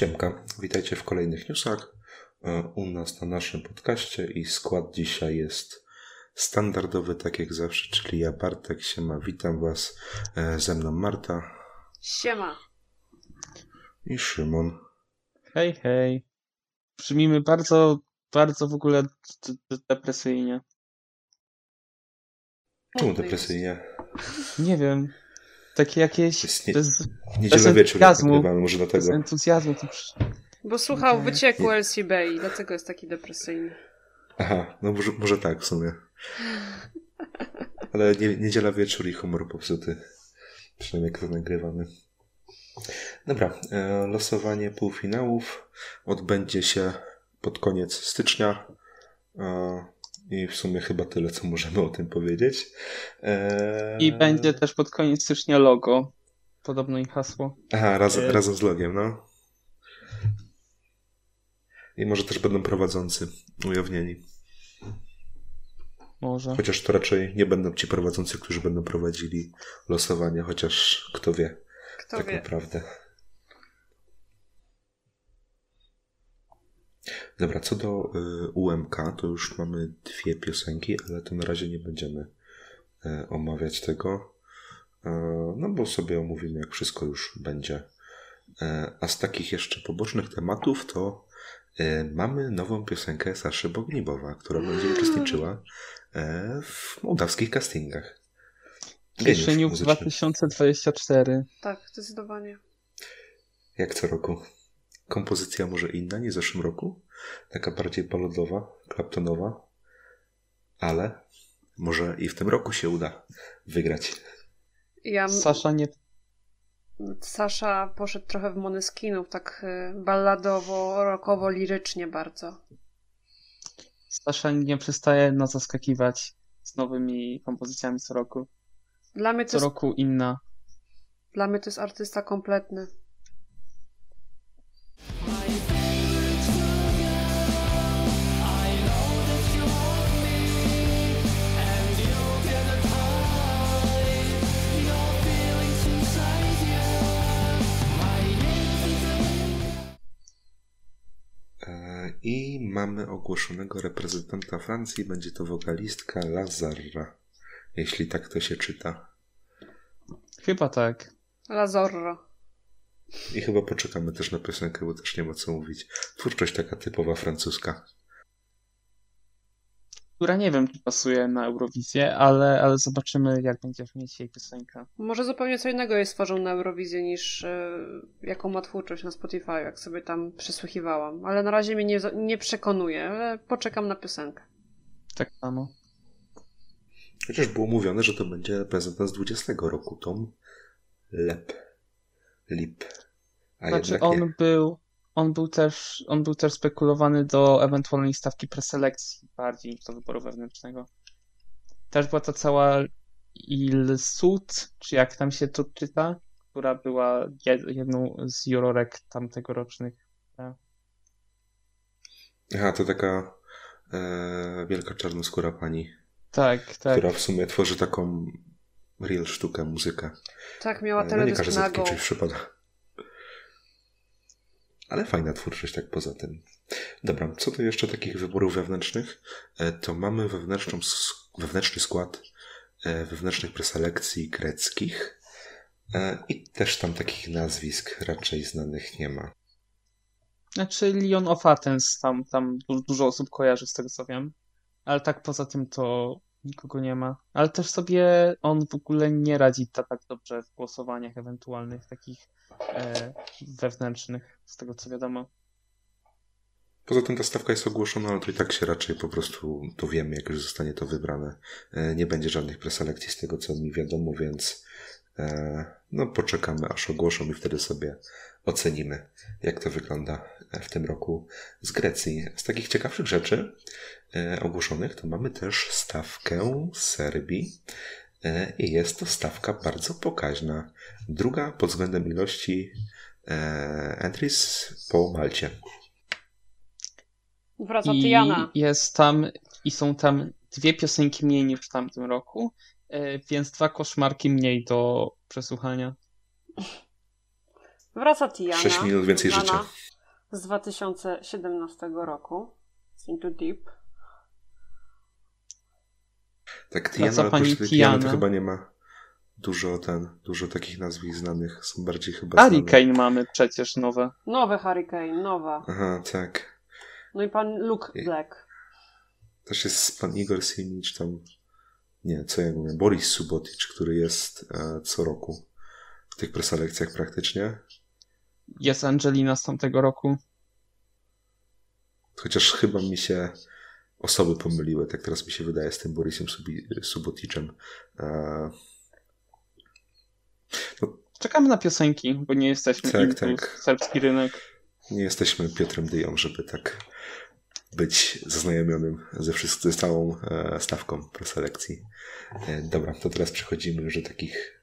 Siemka, witajcie w kolejnych newsach e, u nas na naszym podcaście i skład dzisiaj jest standardowy, tak jak zawsze, czyli ja Bartek, siema, witam was, e, ze mną Marta Siema. i Szymon. Hej, hej. Brzmimy bardzo, bardzo w ogóle depresyjnie. Czemu Smutny depresyjnie? Nie wiem. Takie jakieś Jest nie- bez, Niedziela Bez wieczór nagrywamy, może bez dlatego. entuzjazmu. To przy... Bo słuchał wycieku LCB i dlatego jest taki depresyjny. Aha, no może, może tak w sumie. Ale nie, niedziela wieczór i humor popsuty. Przynajmniej jak to nagrywamy. Dobra, e, losowanie półfinałów odbędzie się pod koniec stycznia. I w sumie chyba tyle, co możemy o tym powiedzieć. E, I będzie też pod koniec stycznia logo. Podobno i hasło. Aha, raz, e- razem z logiem, no. I może też będą prowadzący ujawnieni. Może. Chociaż to raczej nie będą ci prowadzący, którzy będą prowadzili losowanie, chociaż kto wie, Kto tak wie. naprawdę. Dobra, co do y, UMK, to już mamy dwie piosenki, ale to na razie nie będziemy y, omawiać tego, y, no bo sobie omówimy, jak wszystko już będzie. Y, a z takich jeszcze pobocznych tematów to mamy nową piosenkę Saszy Bognibowa, która będzie uczestniczyła y, w mołdawskich castingach. Muzyczny. 2024. Tak, zdecydowanie. Jak co roku. Kompozycja może inna niż w zeszłym roku. Taka bardziej balodowa, klaptonowa. Ale może i w tym roku się uda wygrać. Ja, Sasza nie... Sasza poszedł trochę w Moneskinów, tak y, balladowo, rockowo, lirycznie bardzo. Sasza nie przestaje nas zaskakiwać z nowymi kompozycjami co roku. Dla mnie to Co jest, roku inna. dla mnie to jest artysta kompletny. I mamy ogłoszonego reprezentanta Francji. Będzie to wokalistka Lazarra. Jeśli tak to się czyta. Chyba tak. Lazorro. I chyba poczekamy też na piosenkę, bo też nie ma co mówić. Twórczość taka typowa francuska. Która nie wiem, czy pasuje na Eurowizję, ale, ale zobaczymy, jak będzie brzmieć jej piosenka. Może zupełnie co innego jest tworzą na Eurowizję niż y, jaką ma twórczość na Spotify, jak sobie tam przysłuchiwałam. Ale na razie mnie nie, nie przekonuje, ale poczekam na piosenkę. Tak samo. Chociaż było mówione, że to będzie reprezentant z 20 roku. Tom Lep. Lip. A Znaczy on nie. był, on był też, on był też spekulowany do ewentualnej stawki preselekcji bardziej niż do wyboru wewnętrznego. Też była ta cała Ilsud, czy jak tam się to czyta, która była jed, jedną z jurorek tamtegorocznych. Aha, to taka e, wielka czarnoskóra pani, Tak, tak. która w sumie tworzy taką real sztukę, muzykę. Tak, miała E, No nie teledysk każdy za nago. takim czymś przypada. Ale fajna twórczość tak poza tym. Dobra, co do jeszcze takich wyborów wewnętrznych, e, to mamy wewnętrzną, wewnętrzny skład e, wewnętrznych preselekcji greckich e, i też tam takich nazwisk raczej znanych nie ma. Znaczy Leon of Athens, tam, tam du- dużo osób kojarzy z tego co wiem. Ale tak poza tym to nikogo nie ma. Ale też sobie on w ogóle nie radzi ta, tak dobrze w głosowaniach ewentualnych, takich e, wewnętrznych, z tego co wiadomo. Poza tym ta stawka jest ogłoszona, ale to i tak się raczej po prostu dowiemy, jak już zostanie to wybrane. E, Nie będzie żadnych preselekcji z tego, co mi wiadomo, więc e, no poczekamy, aż ogłoszą i wtedy sobie ocenimy, jak to wygląda w tym roku z Grecji. Z takich ciekawszych rzeczy e, ogłoszonych to mamy też stawkę z Serbii e, i jest to stawka bardzo pokaźna. Druga pod względem ilości e, entries po Malcie. Wraca I Tiana. jest tam, i są tam dwie piosenki mniej niż w tamtym roku, więc dwa koszmarki mniej do przesłuchania. Wraca Tiana. Sześć minut więcej znana. życia. z 2017 roku. Into Deep. Tak, Tiana, ale pani Tiana to chyba nie ma dużo ten, dużo takich nazwisk znanych. Są bardziej chyba Hurricane znane. mamy przecież nowe. Nowe Hurricane, nowa. Aha, tak. No i pan Luke Black. Też jest pan Igor Simic tam. Nie, co ja mówię? Boris Subotic, który jest e, co roku w tych preselekcjach praktycznie. Jest Angelina z tamtego roku. Chociaż chyba mi się osoby pomyliły, tak teraz mi się wydaje, z tym Borisem Suboticzem. E, no, Czekamy na piosenki, bo nie jesteśmy tak, tak. serbski rynek. Nie jesteśmy Piotrem Dyją, żeby tak być zaznajomionym ze, wszystkim, z całą e, stawką preselekcji. E, dobra, to teraz przechodzimy już do takich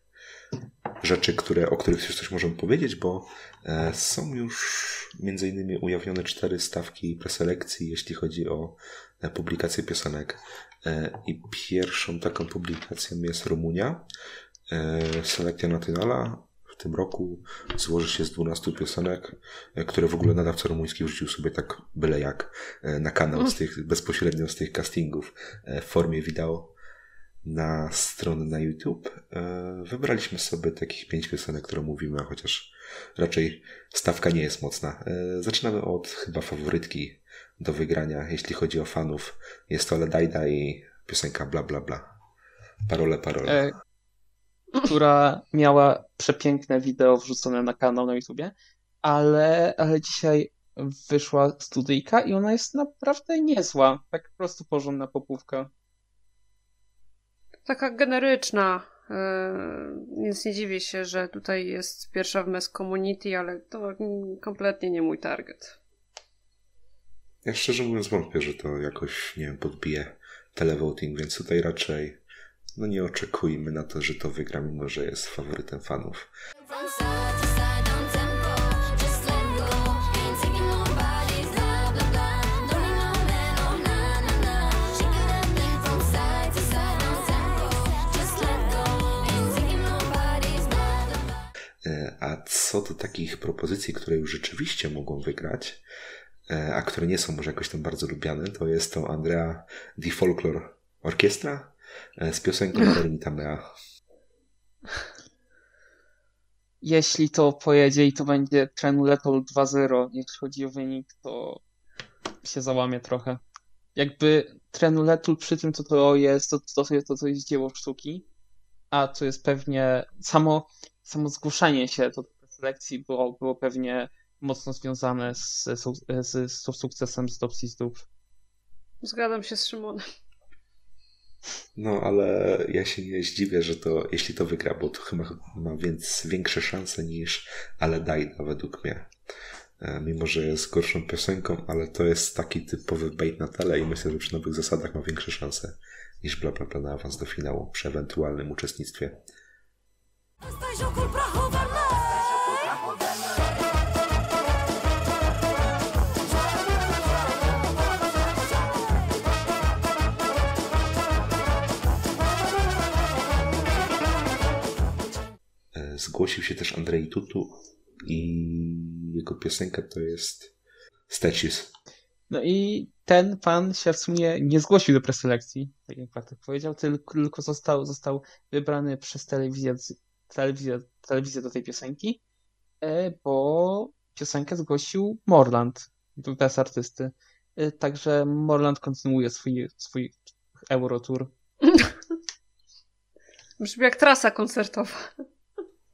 rzeczy, które, o których już coś możemy powiedzieć, bo e, są już między innymi ujawnione cztery stawki preselekcji, jeśli chodzi o e, publikację piosenek. E, I pierwszą taką publikacją jest Rumunia. Selekcja Nationala w tym roku złoży się z 12 piosenek, które w ogóle nadawca rumuński wrzucił sobie tak byle jak na kanał z tych, bezpośrednio z tych castingów w formie wideo na stronę na YouTube. E, wybraliśmy sobie takich pięć piosenek, które mówimy, chociaż raczej stawka nie jest mocna. E, zaczynamy od chyba faworytki do wygrania, jeśli chodzi o fanów. Jest to Ledajda i piosenka bla bla bla. Parole, parole. E, która miała przepiękne wideo wrzucone na kanał na YouTubie, ale, ale dzisiaj wyszła studyjka i ona jest naprawdę niezła. Tak po prostu porządna popówka taka generyczna, e, więc nie dziwię się, że tutaj jest pierwsza w Mass Community, ale to kompletnie nie mój target. Ja szczerze mówiąc wątpię, że to jakoś, nie wiem, podbije televoting, więc tutaj raczej no nie oczekujmy na to, że to wygra, mimo że jest faworytem fanów. A co do takich propozycji, które już rzeczywiście mogą wygrać, e, a które nie są może jakoś tam bardzo lubiane, to jest to Andrea Di Folklore Orkiestra e, z piosenką Marinita Mea. Jeśli to pojedzie i to będzie Trenuletol 2-0, jeśli chodzi o wynik, to się załamie trochę. Jakby Trenuletul przy tym, to to jest, to, to, to, to jest dzieło sztuki, a to jest pewnie samo samo zgłoszenie się do selekcji było, było pewnie mocno związane z, z, z, sukcesem z Dopsistów. Zgadzam się z Szymonem. No, ale ja się nie zdziwię, że to, jeśli to wygra, bo to chyba ma więc większe szanse niż Ale Dajda według mnie. E, mimo, że jest gorszą piosenką, ale to jest taki typowy bait na tele i myślę, że przy nowych zasadach ma większe szanse niż bla bla bla na awans do finału przy ewentualnym uczestnictwie. E, zgłosił się też Andrzej Tutu i jego piosenka to jest Statues. No i ten pan się w sumie nie zgłosił do preselekcji, tak jak Bartek powiedział, tylko został, został wybrany przez telewizję telewizję, telewizję do tej piosenki, e, bo piosenkę zgłosił Morland bez artysty. E, także Morland kontynuuje swój, swój Eurotour. Brzmi jak trasa koncertowa.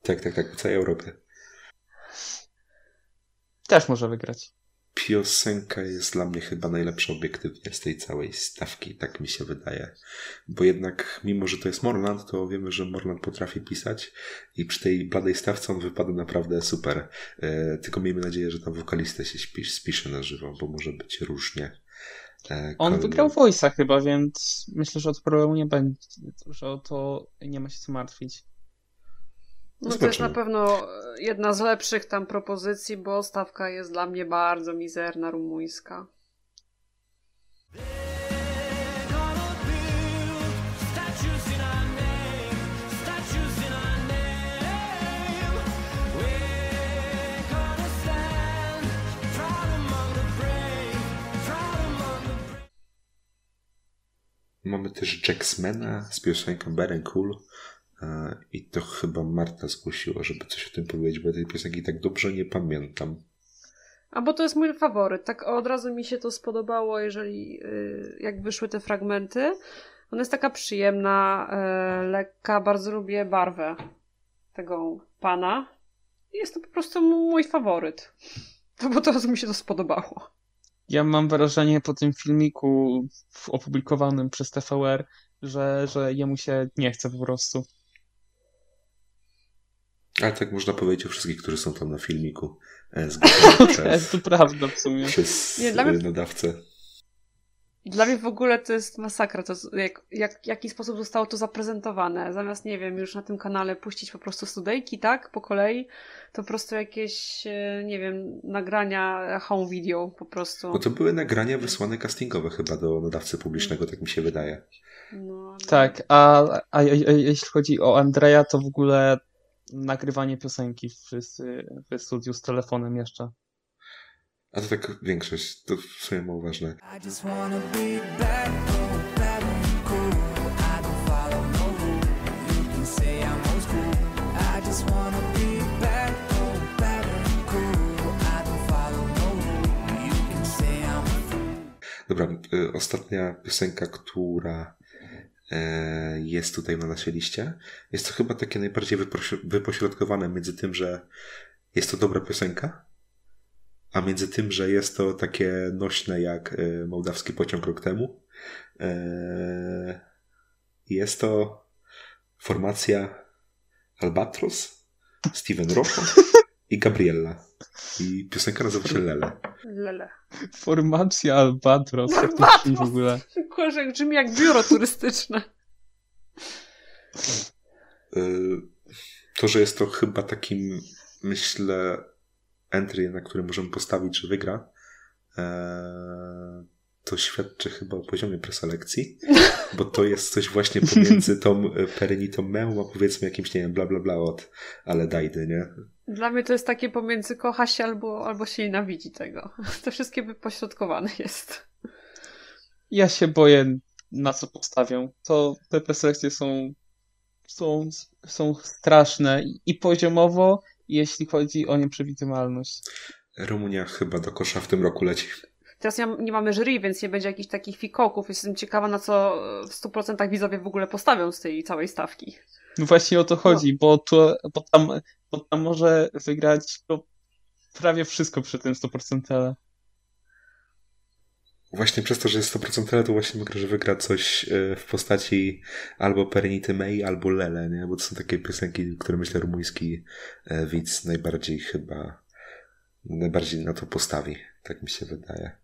Tak, tak, tak, po całej Europie. Też może wygrać piosenka jest dla mnie chyba najlepsza obiektywnie z tej całej stawki, tak mi się wydaje. Bo jednak, mimo że to jest Morland, to wiemy, że Morland potrafi pisać i przy tej bladej stawce on wypada naprawdę super. E, tylko miejmy nadzieję, że tam wokalista się spisz, spisze na żywo, bo może być różnie. E, on wygrał Voice'a chyba, więc myślę, że od problemu nie będzie, że o to nie ma się co martwić. No to jest na pewno e, jedna z lepszych tam propozycji, bo stawka jest dla mnie bardzo mizerna rumuńska. Mamy też Jacksmana z piosenką Beren Cool, E, I to chyba Marta zgłosiła, żeby coś o tym powiedzieć, bo ja tej piosenki tak dobrze nie pamiętam. A bo to jest mój faworyt. Tak od razu mi się to spodobało, jeżeli yy, jak wyszły te fragmenty. Ona jest taka przyjemna, yy, lekka, bardzo lubię barwę tego pana. Jest to po prostu mój faworyt. To bo to mi się to spodobało. Ja mam wrażenie po tym filmiku opublikowanym przez TVR, że, że jemu się nie chce po prostu. Ale tak można powiedzieć o wszystkich, którzy są tam na filmiku. E, przez, to prawda w sumie. Przez nie, dla mnie... nadawcę. Dla mnie w ogóle to jest masakra, to jak, jak, w jaki sposób zostało to zaprezentowane. Zamiast, nie wiem, już na tym kanale puścić po prostu studejki, tak, po kolei, to po prostu jakieś, e, nie wiem, nagrania home video po prostu. No to były nagrania wysłane castingowe chyba do nadawcy publicznego, tak mi się wydaje. No, Tak, a, a, a, a jeśli chodzi o Andrea, to w ogóle nagrywanie piosenki w, w studiu z telefonem jeszcze. A to tak większość, to w sumie mało ważne. Dobra, y, ostatnia piosenka, która jest tutaj na naszej liście. Jest to chyba takie najbardziej wypośrodkowane między tym, że jest to dobra piosenka, a między tym, że jest to takie nośne jak e, mołdawski pociąg rok temu. E, jest to formacja Albatros, Steven Rocco i Gabriella. I piosenka nazywa się Lele. Lele. Formacja Albatros. Albatros. w ogóle. Kurze, brzmi jak biuro turystyczne. E, to, że jest to chyba takim, myślę, entry, na którym możemy postawić, że wygra, e, to świadczy chyba o poziomie preselekcji, bo to jest coś właśnie pomiędzy tą Perenitą Meum, a powiedzmy jakimś, nie wiem, bla bla bla od ale dajdy, nie? Dla mnie to jest takie pomiędzy kocha się albo, albo się nienawidzi tego. To wszystkie wypośrodkowane jest. Ja się boję, na co postawią. To te preselekcje są, są, są straszne i poziomowo, jeśli chodzi o nieprzewidywalność. Rumunia chyba do kosza w tym roku leci. Teraz nie mamy jury, więc nie będzie jakichś takich fikoków. Jestem ciekawa, na co w 100% widzowie w ogóle postawią z tej całej stawki. No właśnie o to chodzi, no. bo, to, bo, tam, bo tam może wygrać prawie wszystko przy tym 100%. Właśnie przez to, że jest 100% to właśnie mogę, że wygra coś e, w postaci albo Perenity May, albo Lele, nie? Bo to są takie piosenki, które myślę rumuński e, widz najbardziej chyba najbardziej na to postawi. Tak mi się wydaje.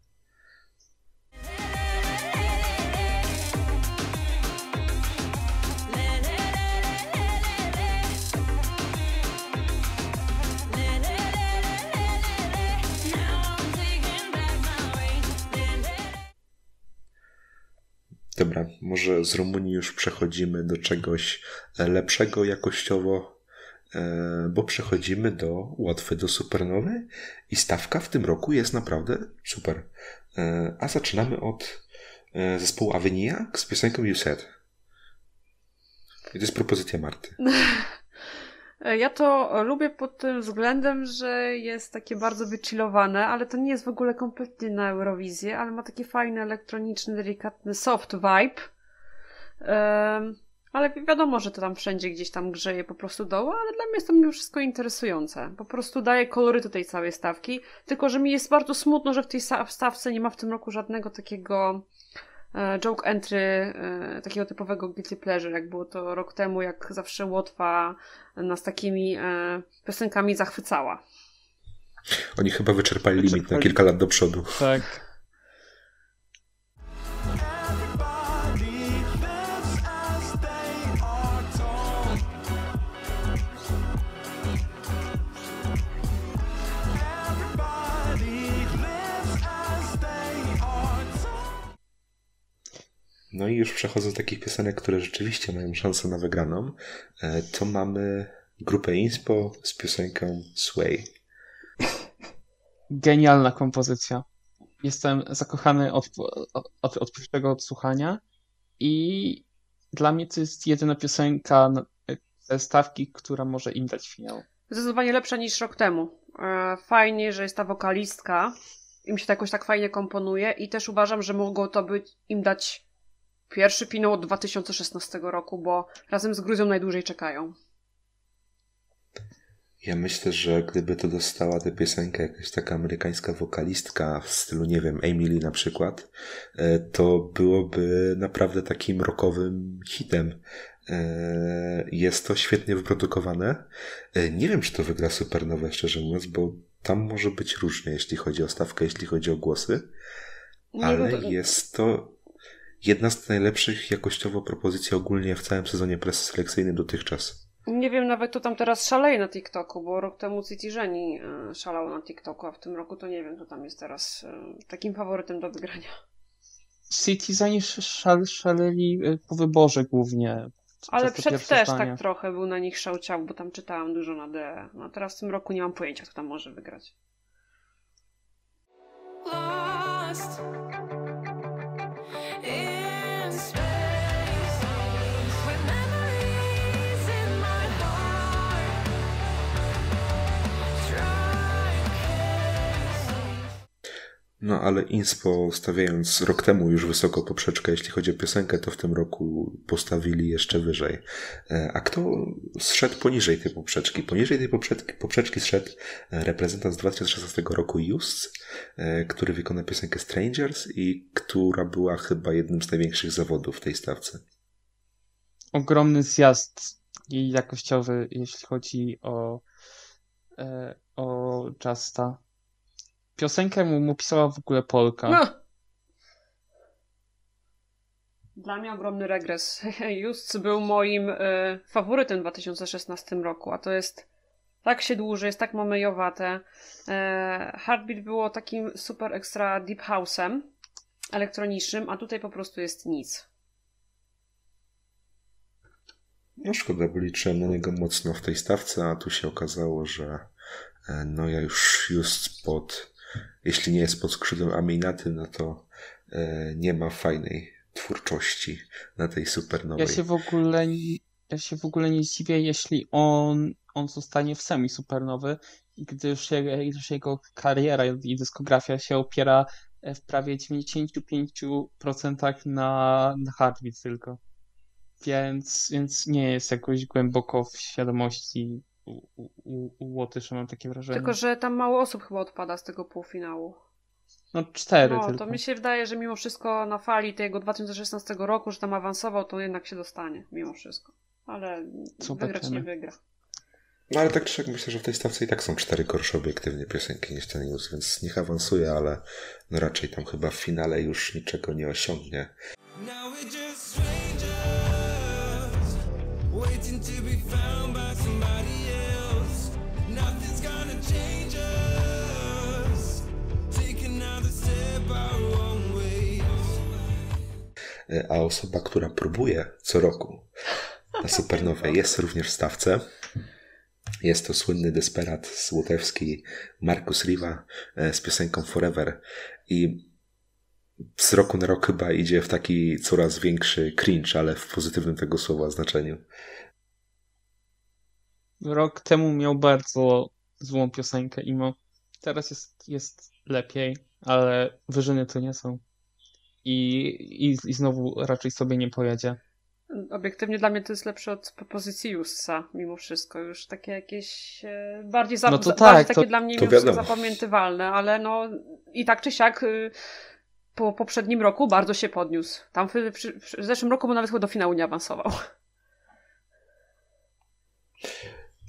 Dobra, może z Rumunii już przechodzimy do czegoś e, lepszego jakościowo, e, bo przechodzimy do łatwy, do supernowy i stawka w tym roku jest naprawdę super. E, a zaczynamy od zespołu Aveniak z piosenką You Said. I to jest propozycja Marty. E, ja to lubię pod tym względem, że jest takie bardzo wychillowane, ale to nie jest w ogóle kompletnie na Eurowizję, ale ma taki fajny, elektroniczny, delikatny soft vibe. Ale wiadomo, że to tam wszędzie gdzieś tam grzeje po prostu doło, ale dla mnie jest to mimo wszystko interesujące. Po prostu daje kolory do tej całej stawki, tylko że mi jest bardzo smutno, że w tej stawce nie ma w tym roku żadnego takiego joke entry e, takiego typowego guilty pleasure, jak było to rok temu, jak zawsze Łotwa nas takimi e, piosenkami zachwycała. Oni chyba wyczerpali limit na kilka lat do przodu. Tak. No i już przechodząc do takich piosenek, które rzeczywiście mają szansę na wygraną, e, to mamy grupę Inspo z piosenką Sway. Genialna kompozycja. Jestem zakochany od, od, od pierwszego odsłuchania I dla mnie to jest jedyna piosenka ze stawki, która może im dać finał. Zdecydowanie lepsza niż rok temu. E, fajnie, że jest ta wokalistka. Im się to jakoś tak fajnie komponuje i też uważam, że mogło to być im dać pierwszy finał od 2016 roku, bo razem z Gruzją najdłużej czekają. Ja myślę, że gdyby to dostała tę piosenkę jakaś taka amerykańska wokalistka w stylu, nie wiem, Emily na przykład, e, to byłoby naprawdę takim rockowym hitem. E, jest to świetnie wyprodukowane. E, nie wiem, czy to wygra Supernowe, szczerze mówiąc, bo tam może być różnie, jeśli chodzi o stawkę, jeśli chodzi o głosy. Ale jest to jedna z najlepszych jakościowo propozycji ogólnie w całym sezonie preselekcyjnym dotychczas. Nie wiem nawet, kto tam teraz szaleje na TikToku, bo rok temu City Żeni e, szalał na TikToku, a w tym roku to nie wiem, kto tam jest teraz takim faworytem do wygrania. Citizeni szal, szaleli po wyborze głównie. Ale przed też zdanie. tak trochę był na nich szałciał, bo tam czytałam dużo na DE. No teraz w tym roku nie mam pojęcia, kto tam może wygrać. Lost. No ale Inspo stawiając rok temu już wysoko poprzeczkę, jeśli chodzi o piosenkę, to w tym roku postawili jeszcze wyżej. E, a kto zszedł poniżej tej poprzeczki? Poniżej tej poprzeczki, poprzeczki zszedł e, reprezentant z 2016 roku Just, e, który wykonał piosenkę Strangers i która była chyba jednym z największych zawodów w tej stawce. Ogromny zjazd i jakościowy, jeśli chodzi o, o Justa Piosenkę mu, mu pisała w ogóle Polka. No. Dla mnie ogromny regres. Just był moim y, faworytem w 2016 roku, a to jest tak się dłuży, jest tak mamejowate. E, Heartbeat było takim super ekstra deep house'em elektronicznym, a tutaj po prostu jest nic. No szkoda, bo liczyłem na niego mocno w tej stawce, a tu się okazało, że e, no ja już just pod jeśli nie jest pod skrzydłem Aminaty, no to e, nie ma fajnej twórczości na tej supernowej. Ja się w ogóle, ja się w ogóle nie zdziwię, jeśli on, on zostanie w semi supernowy, gdyż, gdyż jego kariera i dyskografia się opiera w prawie 95% na, na Heartbeat tylko. Więc, więc nie jest jakoś głęboko w świadomości u, u, u Łotysza, mam takie wrażenie. Tylko, że tam mało osób chyba odpada z tego półfinału. No cztery no, tylko. to mi się wydaje, że mimo wszystko na fali tego 2016 roku, że tam awansował, to jednak się dostanie, mimo wszystko. Ale Zobaczymy. wygrać nie wygra. No ale tak czy siak myślę, że w tej stawce i tak są cztery gorsze obiektywnie piosenki niż ten news, więc niech awansuje, ale no raczej tam chyba w finale już niczego nie osiągnie. waiting a osoba, która próbuje co roku na Supernowej jest również w stawce. Jest to słynny desperat z Łotewski Markus Riva e, z piosenką Forever i z roku na rok chyba idzie w taki coraz większy cringe, ale w pozytywnym tego słowa znaczeniu. Rok temu miał bardzo złą piosenkę Imo. Teraz jest, jest lepiej, ale wyżyny to nie są i, i, i znowu raczej sobie nie pojedzie. Obiektywnie dla mnie to jest lepsze od propozycji Jussa, mimo wszystko. Już takie jakieś e, bardziej, za, no to tak, bardziej takie to, dla mnie mimo zapamiętywalne, ale no i tak czy siak y, po poprzednim roku bardzo się podniósł. Tam w, w, w zeszłym roku mu nawet chyba do finału nie awansował.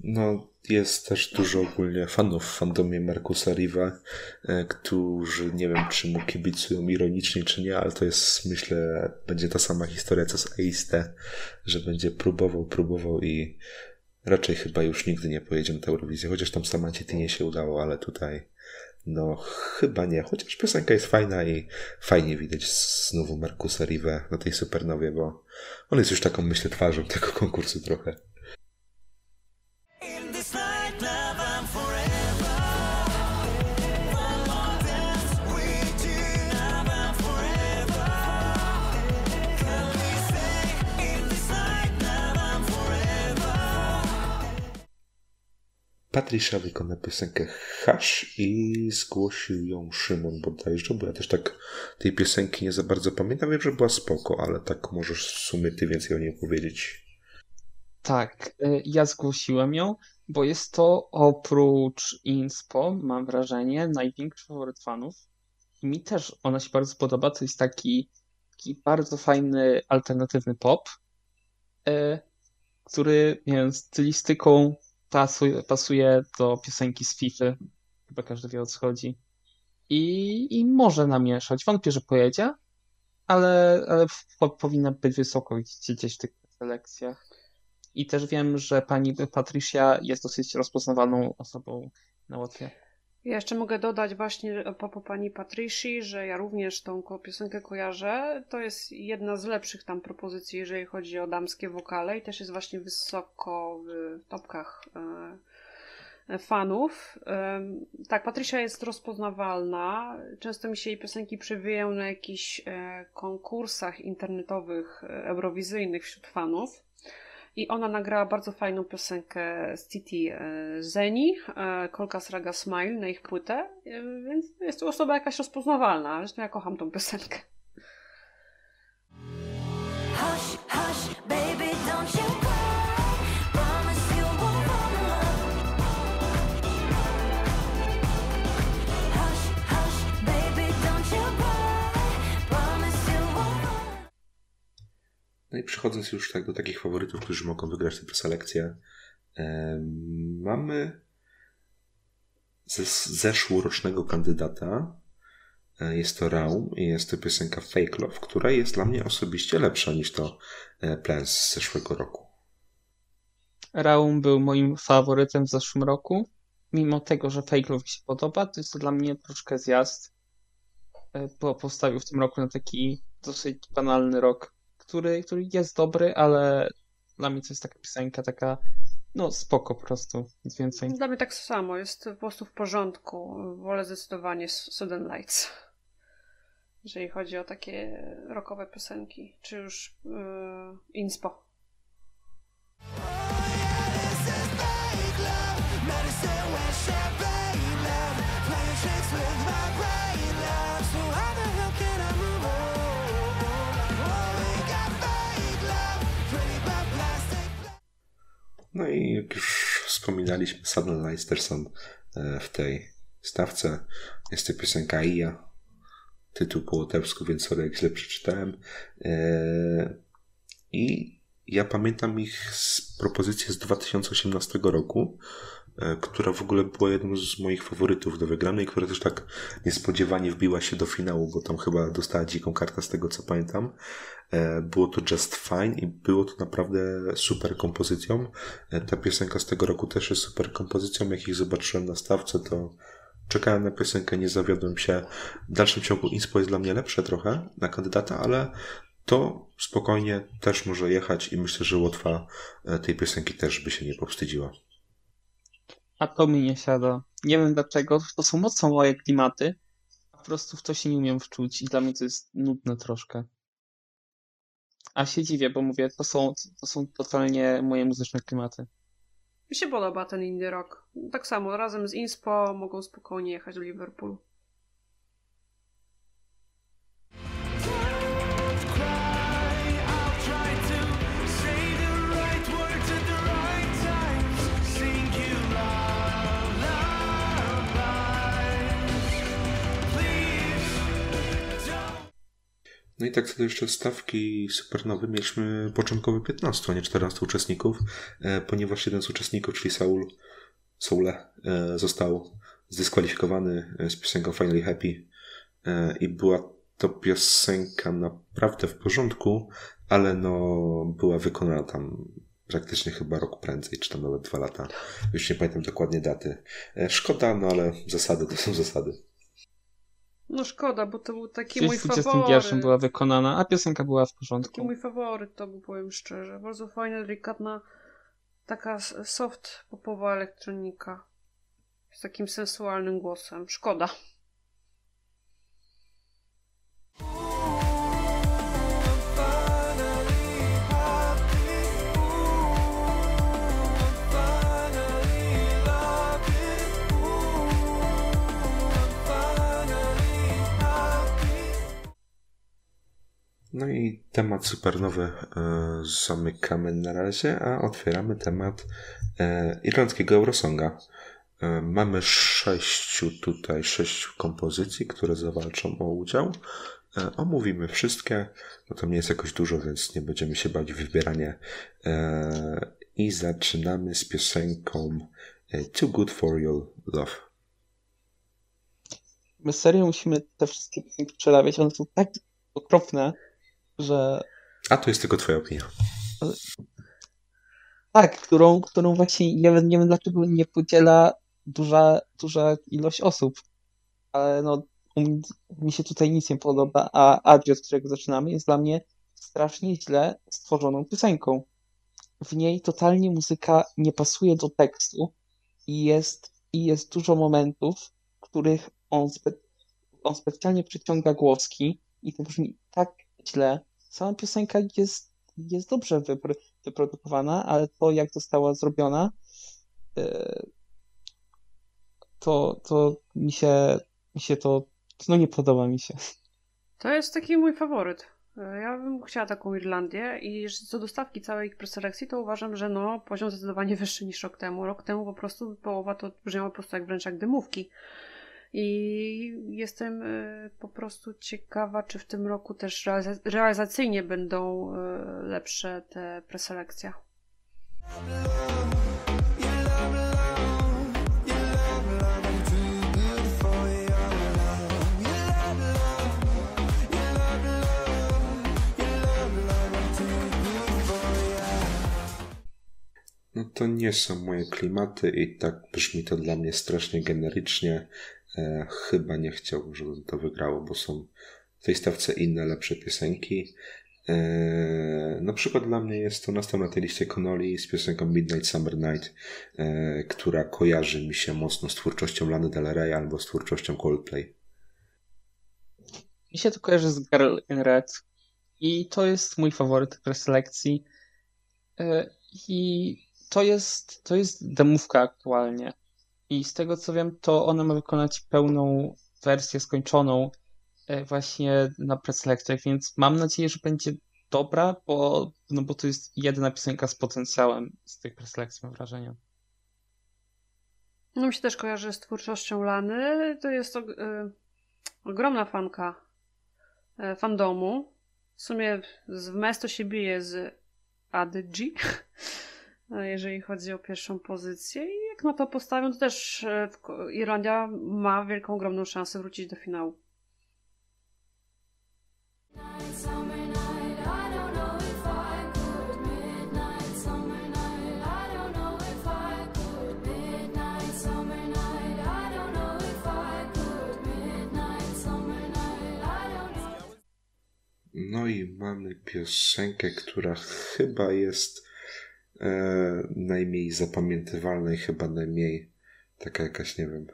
No, jest też dużo ogólnie fanów w fandomie Markusa Riva, e, którzy nie wiem, czy mu kibicują ironicznie, czy nie, ale to jest, myślę, będzie ta sama historia co z Aiste, że będzie próbował, próbował i raczej chyba już nigdy nie pojedzie na Eurowizję, chociaż tam Samancie nie się udało, ale tutaj no chyba nie, chociaż piosenka jest fajna i fajnie widać znowu Markusa Riva na tej supernowie, bo on jest już taką, myślę, twarzą tego konkursu trochę. Patricia wykona piosenkę Hash i zgłosił ją Szymon bodajże, bo ja też tak tej piosenki nie za bardzo pamiętam. Wiem, że była spoko, ale tak możesz w sumie ty więcej o niej powiedzieć. Tak, y, ja zgłosiłem ją, bo jest to oprócz Inspo, mam wrażenie, największy faworyt fanów. I mi też ona się bardzo podoba. To jest taki, taki bardzo fajny, alternatywny pop, y, który nie wiem, stylistyką pasuje, pasuje do piosenki z FIFA. Chyba każdy wie o co chodzi. I, i może namieszać. Wątpię, że pojedzie, ale, ale po, powinna być wysoko gdzieś w tych selekcjach. I też wiem, że pani Patricia jest dosyć rozpoznawalną osobą na Łotwie. Ja jeszcze mogę dodać właśnie po, po pani Patrici, że ja również tą piosenkę kojarzę. To jest jedna z lepszych tam propozycji, jeżeli chodzi o damskie wokale i też jest właśnie wysoko w topkach e, fanów. E, tak, Patricia jest rozpoznawalna. Często mi się jej piosenki przewijają na jakichś e, konkursach internetowych, eurowizyjnych wśród fanów. I ona nagrała bardzo fajną piosenkę z Titi e, Zeni, e, Kolka Sraga Smile na ich płytę, e, więc jest to osoba jakaś rozpoznawalna. Zresztą ja kocham tą piosenkę. Hush, hush, baby, don't you No i przechodząc już tak do takich faworytów, którzy mogą wygrać tę preselekcję, mamy ze zeszłorocznego kandydata. E, jest to Raum i jest to piosenka Fake Love, która jest dla mnie osobiście lepsza niż to e, Plans z zeszłego roku. Raum był moim faworytem w zeszłym roku. Mimo tego, że Fake Love mi się podoba, to jest to dla mnie troszkę zjazd. E, bo postawił w tym roku na taki dosyć banalny rok który, który jest dobry, ale dla mnie to jest taka piosenka, taka no spoko po prostu, nic więcej. Dla mnie tak samo, jest po prostu w porządku. Wolę zdecydowanie Sudden Lights. Jeżeli chodzi o takie rockowe piosenki, czy już yy, inspo. No i jak już wspominaliśmy, są e, w tej stawce. Jest to piosenka Ija, tytuł po łotewsku, więc sorry jak źle przeczytałem. E, I ja pamiętam ich z propozycji z 2018 roku, która w ogóle była jedną z moich faworytów do wygranej, która też tak niespodziewanie wbiła się do finału, bo tam chyba dostała dziką kartę z tego co pamiętam. E, było to Just Fine i było to naprawdę super kompozycją. E, ta piosenka z tego roku też jest super kompozycją. Jak ich zobaczyłem na stawce, to czekałem na piosenkę, nie zawiodłem się. W dalszym ciągu Inspo jest dla mnie lepsze trochę na kandydata, ale to spokojnie też może jechać i myślę, że Łotwa e, tej piosenki też by się nie powstydziła. A to mi nie siada. Nie wiem dlaczego. To są mocno moje klimaty. Po prostu w to się nie umiem wczuć i dla mnie to jest nudne troszkę. A się dziwię, bo mówię, to są, to są totalnie moje muzyczne klimaty. Mi się podoba ten indie rock. Tak samo, razem z Inspo mogą spokojnie jechać do Liverpoolu. No i tak co do jeszcze stawki supernowy mieliśmy początkowy 15, a nie 14 uczestników, e, ponieważ jeden z uczestników, czyli Saul, Soule, e, został zdyskwalifikowany e, z piosenką Finally Happy i była to piosenka naprawdę w porządku, ale no była wykonana tam praktycznie chyba rok prędzej, czy tam nawet dwa lata. Już nie pamiętam dokładnie daty. Szkoda, no ale zasady to są zasady. No szkoda, bo to był taki Gdzieś mój w 21 była wykonana, a piosenka była w porządku. Taki mój faworyt to był, powiem szczerze. Bardzo fajna, delikatna, taka soft popowa elektronika. Z takim sensualnym głosem. Szkoda. No i temat supernowy e, zamykamy na razie, a otwieramy temat e, irlandzkiego Eurosonga. E, mamy sześciu tutaj, sześciu kompozycji, które zawalczą o udział. E, omówimy wszystkie. No to nie jest jakoś dużo, więc nie będziemy się bać w wybieranie. E, I zaczynamy z piosenką Too Good For Your Love. My serio musimy te wszystkie przerabiać, one są tak okropne, że... A to jest tylko twoja opinia. Tak, którą, którą właśnie nie wiem, nie wiem dlaczego nie podziela duża, duża ilość osób. Ale no, mi się tutaj nic nie podoba, a Adri, od którego zaczynamy, jest dla mnie strasznie źle stworzoną piosenką. W niej totalnie muzyka nie pasuje do tekstu i jest, i jest dużo momentów, w których on, spe, on specjalnie przyciąga głoski i to brzmi tak źle. Sama piosenka jest, jest dobrze wypro, wyprodukowana, ale to jak została zrobiona, e, to, to mi się, mi się to, no nie podoba mi się. To jest taki mój faworyt. Ja bym chciała taką Irlandię i co do stawki całej preselekcji, to uważam, że no poziom zdecydowanie wyższy niż rok temu. Rok temu po prostu połowa to brzmiało po prostu jak wręcz jak dymówki. I jestem y, po prostu ciekawa, czy w tym roku też realizacyjnie będą y, lepsze te preselekcje. No to nie są moje klimaty i tak brzmi to dla mnie strasznie generycznie. E, chyba nie chciałbym, żeby to wygrało, bo są w tej stawce inne, lepsze piosenki. E, na przykład dla mnie jest to następna na tej liście Connolly z piosenką Midnight Summer Night, e, która kojarzy mi się mocno z twórczością Lany Del Rey albo z twórczością Coldplay. Mi się to kojarzy z Girl in Red i to jest mój faworyt preselekcji. I to jest, to jest demówka aktualnie. I z tego co wiem, to ona ma wykonać pełną wersję skończoną e, właśnie na preselekcjach, więc mam nadzieję, że będzie dobra, bo, no bo to jest jedna piosenka z potencjałem z tych preselekcji, mam wrażenie. No mi się też kojarzy z twórczością Lany. To jest y, ogromna fanka y, fandomu. W sumie w Mesto się bije z ADG. jeżeli chodzi o pierwszą pozycję. I na to postawią, to też e, Irlandia ma wielką, ogromną szansę wrócić do finału. No i mamy piosenkę, która chyba jest najmniej zapamiętywalna i chyba najmniej taka jakaś, nie wiem,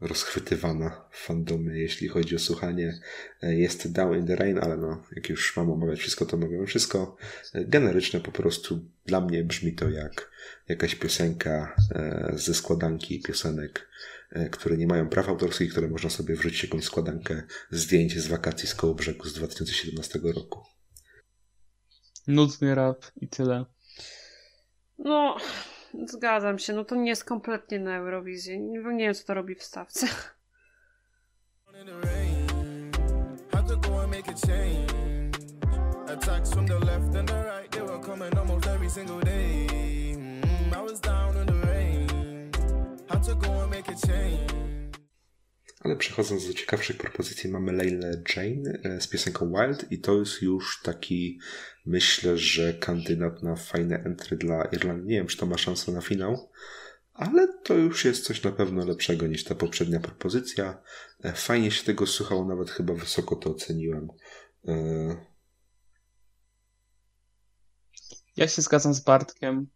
rozchwytywana w fandomie, jeśli chodzi o słuchanie. E, jest Down in the Rain, ale no, jak już mam omawiać wszystko, to mówimy wszystko. E, generyczne po prostu dla mnie brzmi to jak jakaś piosenka e, ze składanki piosenek, które nie mają praw autorskich, które można sobie wrzucić jakąś składankę zdjęć z wakacji z koło brzegu z 2017 roku. Nudny rap i tyle. No, zgadzam się. No to nie jest kompletnie na Eurowizję. Nie, nie wiem, co to robi w stawce. I Ale przechodząc do ciekawszych propozycji, mamy Leila Jane e, z piosenką Wild i to jest już taki, myślę, że kandydat na fajne entry dla Irlandii. Nie wiem, czy to ma szansę na finał, ale to już jest coś na pewno lepszego niż ta poprzednia propozycja. E, fajnie się tego słuchało, nawet chyba wysoko to oceniłem. E, ja się zgadzam z Bartkiem,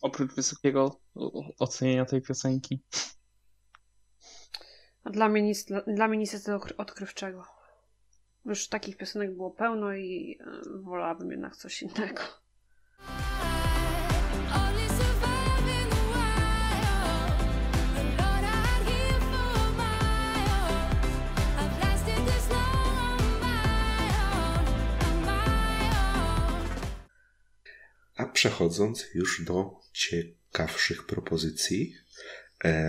oprócz wysokiego ocenienia tej piosenki. Dla mnie, nic, dla, mnie nic odkrywczego. Już takich piosenek było pełno i wolałabym jednak coś innego. A przechodząc już do ciekawszych propozycji,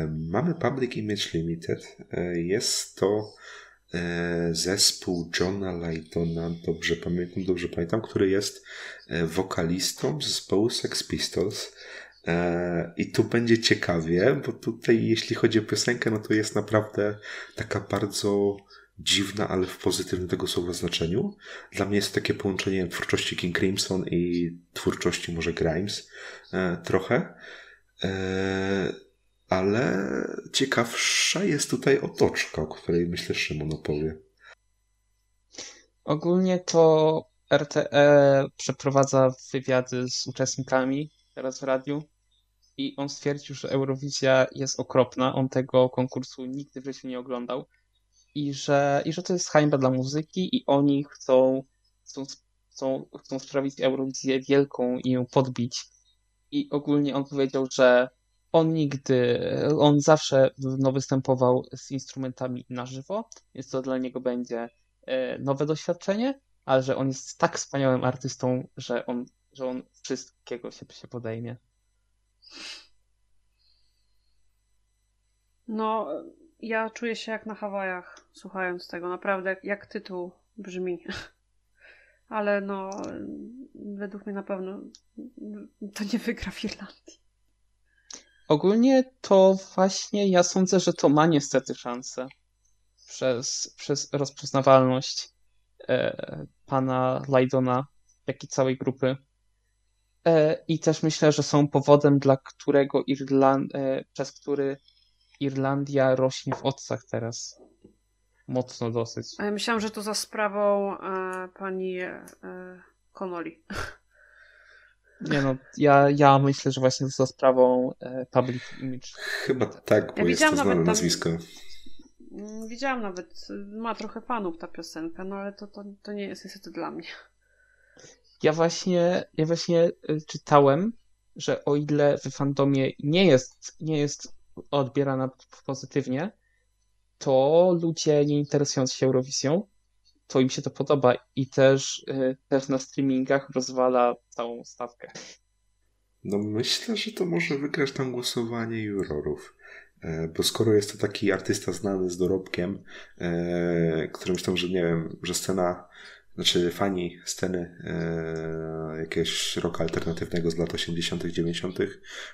mamy Public Image Limited. E, jest to e, zespół Johna Lydona, dobrze pamiętam, dobrze pamiętam, który jest e, wokalistą zespołu Sex Pistols. E, I tu będzie ciekawie, bo tutaj, jeśli chodzi o piosenkę, no to jest naprawdę taka bardzo dziwna, ale w pozytywnym tego słowa znaczeniu. Dla mnie jest takie połączenie twórczości King Crimson i twórczości może Grimes e, trochę. Ale ciekawsza jest tutaj otoczka, o której myślę Szymon opowie. Ogólnie to RTE przeprowadza wywiady z uczestnikami teraz w radiu i on stwierdził, że Eurowizja jest okropna. On tego konkursu nigdy w życiu nie oglądał i że, i że to jest hańba dla muzyki i oni chcą, chcą, chcą, chcą sprawić Eurowizję wielką i ją podbić. I ogólnie on powiedział, że on nigdy, on zawsze no, występował z instrumentami na żywo, więc to dla niego będzie e, nowe doświadczenie, ale że on jest tak wspaniałym artystą, że on, że on wszystkiego się, się podejmie. No, ja czuję się jak na Hawajach, słuchając tego. Naprawdę, jak, jak tytuł brzmi. Ale no, według mnie na pewno to nie wygra w Irlandii. Ogólnie to właśnie ja sądzę, że to ma niestety szansę przez, przez rozpoznawalność e, pana Lydona, jak i całej grupy. E, I też myślę, że są powodem, dla którego Irland, e, przez który Irlandia rośnie w odsach teraz. Mocno dosyć. A ja myślałam, że to za sprawą e, pani e, Connolly. Nie no, ja, ja myślę, że właśnie za sprawą e, public image. Chyba tak, bo Ja jest to znane tam- nazwisko. Mm, Widziałam nawet, ma trochę fanów ta piosenka, no ale to, to, to nie jest niestety dla mnie. Ja właśnie, ja właśnie y, czytałem, że o ile w fandomie nie jest, nie jest odbierana pozytywnie, to ludzie nie interesując się Eurowizją, to im się to podoba i też, y, też na streamingach rozwala całą stawkę. No myślę, że to może wygrać tam głosowanie jurorów. E, Bo skoro jest to taki artysta znany z dorobkiem, e, który myślę, że nie wiem, że scena, znaczy fani sceny e, jakiegoś roku alternatywnego z lat 80., 90.,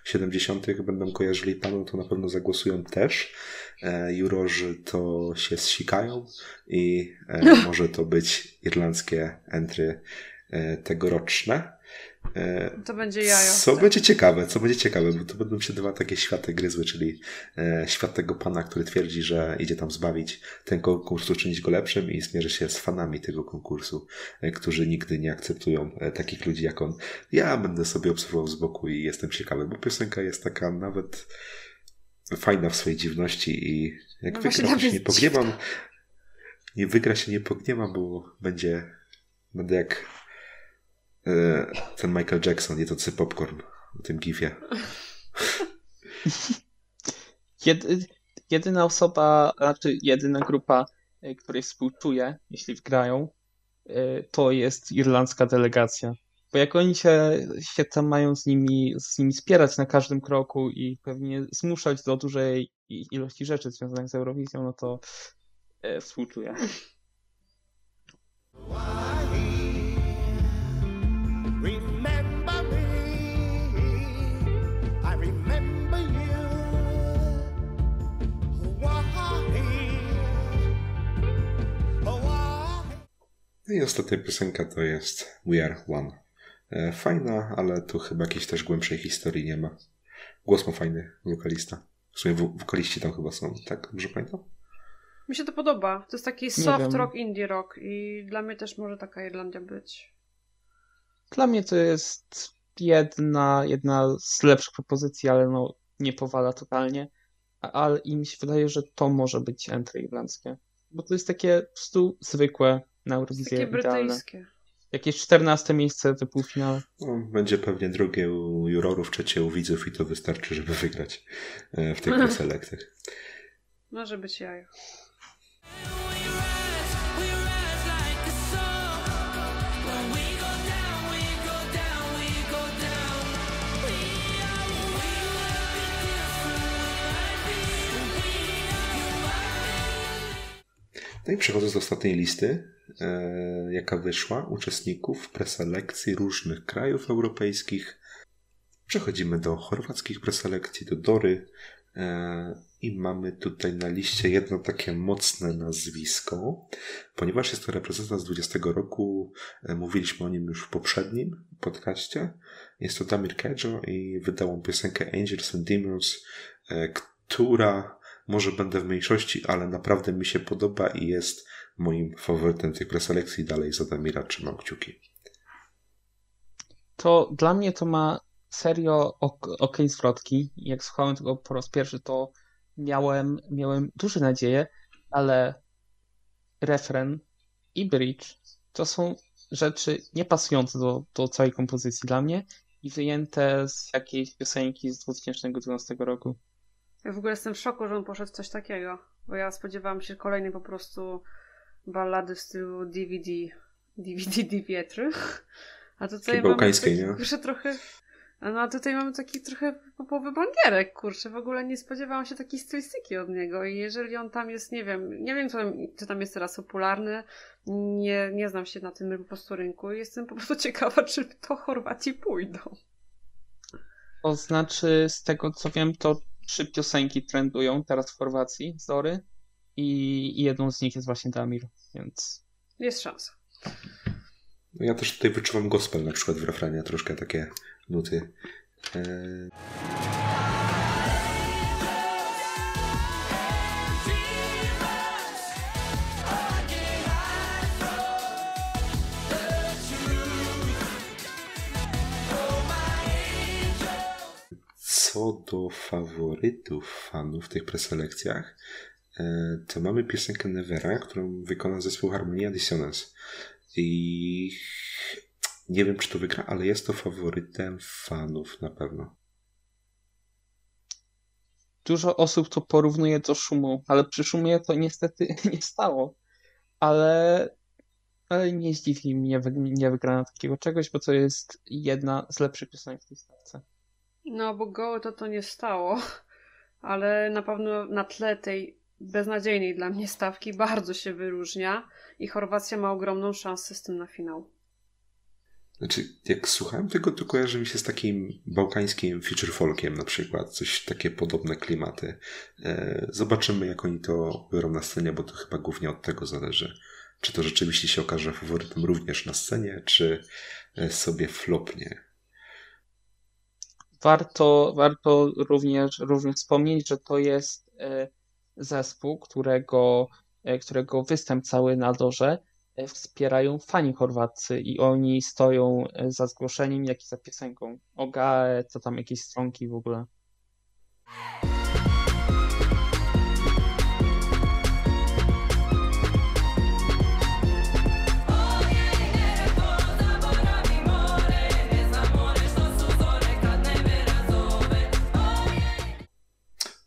70. będą kojarzyli panu, to na pewno zagłosują też. E, Jurorzy to się zsikają i e, może to być irlandzkie entry e, tegoroczne. E, To będzie jajo. co Tak. będzie ciekawe, co będzie ciekawe, bo to będą się dwa takie światy gryzły, czyli e, świat tego pana, który twierdzi, że idzie tam zbawić ten konkurs, uczynić go lepszym i zmierzy się z fanami tego konkursu, e, którzy nigdy nie akceptują takich ludzi jak on. Ja będę sobie obserwował z boku i jestem ciekawy, bo piosenka jest taka nawet fajna w swojej dziwności i jak No wygra, się nie pogniewam. Nie wygra się nie pogniewam, bo będzie będę jak ten Michael Jackson jedzący popcorn w tym gifie. Jed, jedyna osoba, znaczy jedyna grupa, y, której współczuję, jeśli wgrają, y, to jest irlandzka delegacja. Bo jak oni się, się tam mają z nimi, z nimi spierać na każdym kroku i pewnie zmuszać do dużej ilości rzeczy związanych z Eurowizją, no to e, współczuję. No i ostatnia piosenka to jest We Are One. E, Fajna, ale tu chyba jakiejś też głębszej historii nie ma. Głos ma fajny, wokalista. W sumie wo- wokaliści tam chyba są, tak? Dobrze pamiętam? Mi się to podoba. To jest taki soft rock, indie rock i dla mnie też może taka Irlandia być. Dla mnie to jest jedna, jedna z lepszych propozycji, ale no nie powala totalnie. Ale i mi się wydaje, że to może być entry irlandzkie. Bo to jest takie po prostu zwykłe na Eurowizję. Takie brytyjskie. Jakieś 14 miejsce do półfinału. No, będzie pewnie drugie u jurorów, trzecie u widzów i to wystarczy, żeby wygrać e, w tych selektach. Może być jajo. No i przechodząc do ostatniej listy, e, jaka wyszła, uczestników preselekcji różnych krajów europejskich. Przechodzimy do chorwackich preselekcji, do Dory. E, I mamy tutaj na liście jedno takie mocne nazwisko, ponieważ jest to reprezentant z 20 roku. e, Mówiliśmy o nim już w poprzednim podcaście. Jest to Damir Kedjo i wydał on piosenkę Angels and Demons, która może będę w mniejszości, ale naprawdę mi się podoba i jest moim faworytem tych preselekcji. Dalej za Damira trzymam kciuki. To dla mnie to ma serio ok, okej zwrotki. Jak słuchałem tego po raz pierwszy, to miałem, miałem duże nadzieje, ale refren i bridge to są rzeczy niepasujące do, do całej kompozycji dla mnie i wyjęte z jakiejś piosenki z 2012 roku. Ja w ogóle jestem w szoku, że on poszedł w coś takiego, bo ja spodziewałam się kolejnej po prostu ballady w stylu DVD, DVD Divietry. A tutaj mamy taki, nie? kurczę, trochę... No a tutaj mamy taki trochę popowy bangierek, kurczę, w ogóle nie spodziewałam się takiej stylistyki od niego i jeżeli on tam jest, nie wiem, nie wiem, co tam, czy tam jest teraz popularny, nie, nie znam się na tym po prostu rynku i jestem po prostu ciekawa, czy to Chorwaci pójdą. To znaczy, z tego co wiem, to trzy piosenki trendują teraz w Chorwacji, Zory, i, i jedną z nich jest właśnie Damir, więc Jest szansa. No ja też tutaj wyczuwam gospel na przykład w refrenie, troszkę takie nuty. E, Co do faworytów fanów w tych preselekcjach, to mamy piosenkę Nevera, którą wykona zespół Harmonia Dissonance. I nie wiem, czy to wygra, ale jest to faworytem fanów na pewno. dużo osób to porównuje do szumu, ale przy szumie to niestety nie stało. Ale, ale nie zdziwi mnie nie wygrana takiego czegoś, bo to jest jedna z lepszych piosenek w tej stawce. No, bo gołe to to nie stało, ale na pewno na tle tej beznadziejnej dla mnie stawki bardzo się wyróżnia i Chorwacja ma ogromną szansę z tym na finał. Znaczy, jak słuchałem tego, to kojarzy mi się z takim bałkańskim feature folkiem na przykład, coś takie podobne klimaty. E, Zobaczymy, jak oni to biorą na scenie, bo to chyba głównie od tego zależy. Czy to rzeczywiście się okaże faworytem również na scenie, czy e, sobie flopnie. Warto, warto również, również wspomnieć, że to jest e, zespół, którego, e, którego występ cały na dorze e, wspierają fani chorwaccy i oni stoją e, za zgłoszeniem, jak i za piosenką. Ogae, to tam jakieś stronki w ogóle.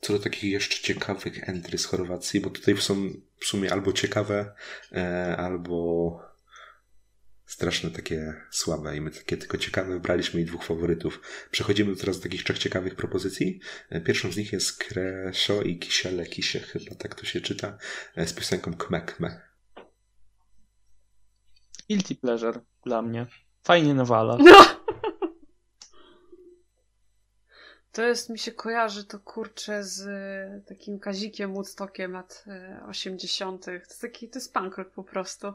Co do takich jeszcze ciekawych entry z Chorwacji, bo tutaj są w sumie albo ciekawe, e, albo straszne takie słabe i my takie tylko ciekawe wybraliśmy i dwóch faworytów. Przechodzimy teraz do takich trzech ciekawych propozycji. E, Pierwszą z nich jest Kreszo i Kisiele Kisie, chyba tak to się czyta, e, z piosenką Kme Kme. Guilty pleasure dla mnie. Fajnie nawala. No! To jest, mi się kojarzy to kurczę z e, takim Kazikiem Woodstockiem lat e, 80. To jest taki, to jest punk rock po prostu.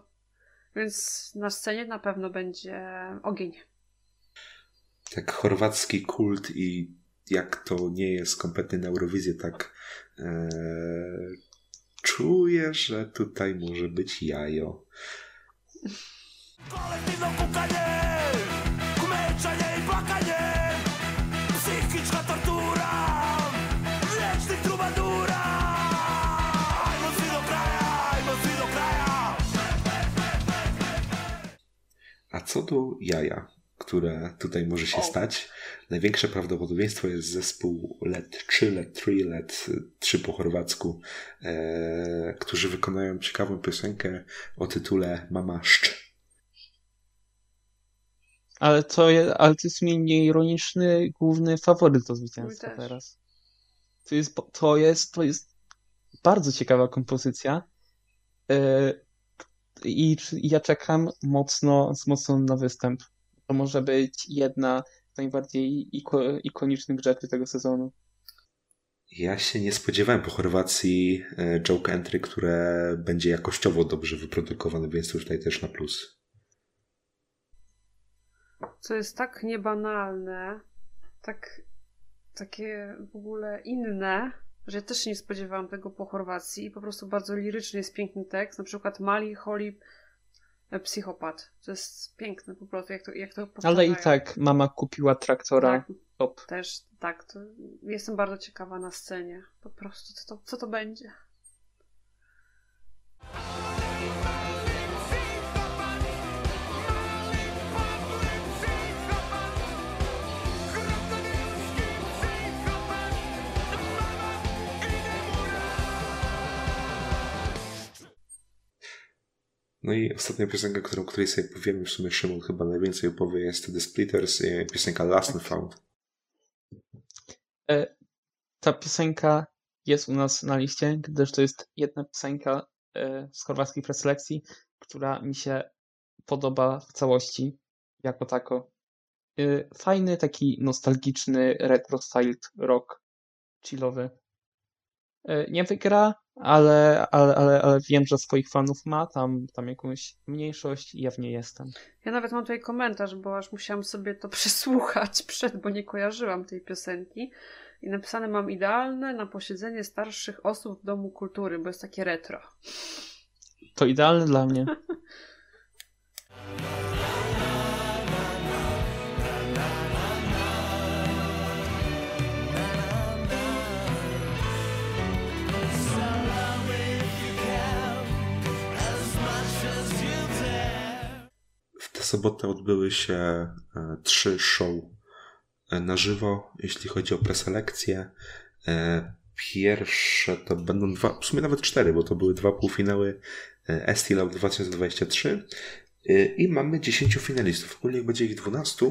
Więc na scenie na pewno będzie ogień. Tak chorwacki kult i jak to nie jest kompletnie na Eurowizję, tak e, czuję, że tutaj może być jajo. Kukanie, co do jaja, które tutaj może się stać, największe prawdopodobieństwo jest zespół LED 3, LED 3, LED 3 po chorwacku, e, którzy wykonają ciekawą piosenkę o tytule Mama Szcz. Ale to, je, ale to jest mnie nieironiczny główny faworyt do zwycięstwa teraz. To jest, to jest, to jest bardzo ciekawa kompozycja. Y, I ja czekam mocno, z mocno na występ. To może być jedna z najbardziej iko, ikonicznych rzeczy tego sezonu. Ja się nie spodziewałem po Chorwacji e, joke entry, które będzie jakościowo dobrze wyprodukowane, więc to tutaj też na plus. Co jest tak niebanalne, tak takie w ogóle inne, że ja też się nie spodziewałam tego po Chorwacji i po prostu bardzo liryczny jest piękny tekst, na przykład Mali, Holly, e, Psychopat. To jest piękne po prostu, jak to, jak to Ale i tak mama kupiła traktora. Tak, Top. też tak. To jestem bardzo ciekawa na scenie. Po prostu, co to, co to będzie. No i ostatnia piosenka, którą, której sobie powiemy, w sumie Szymon chyba najwięcej opowie, jest The Splitters, e, piosenka Last and Found. E, Ta piosenka jest u nas na liście, gdyż to jest jedna piosenka e, z chorwackiej preselekcji, która mi się podoba w całości jako tako. E, Fajny, taki nostalgiczny, retro-styled rock chillowy. E, Nie wygra, ale, ale, ale, ale wiem, że swoich fanów ma, tam, tam jakąś mniejszość i ja w niej jestem. Ja nawet mam tutaj komentarz, bo aż musiałam sobie to przesłuchać przed, bo nie kojarzyłam tej piosenki. I napisane mam idealne na posiedzenie starszych osób w Domu Kultury, bo jest takie retro. To idealne dla mnie. sobotę odbyły się e, trzy show e, na żywo, jeśli chodzi o preselekcję. E, Pierwsze to będą dwa, w sumie nawet cztery, bo to były dwa półfinały ST Love 2023 E, i mamy 10 finalistów. Ogólnie będzie ich 12.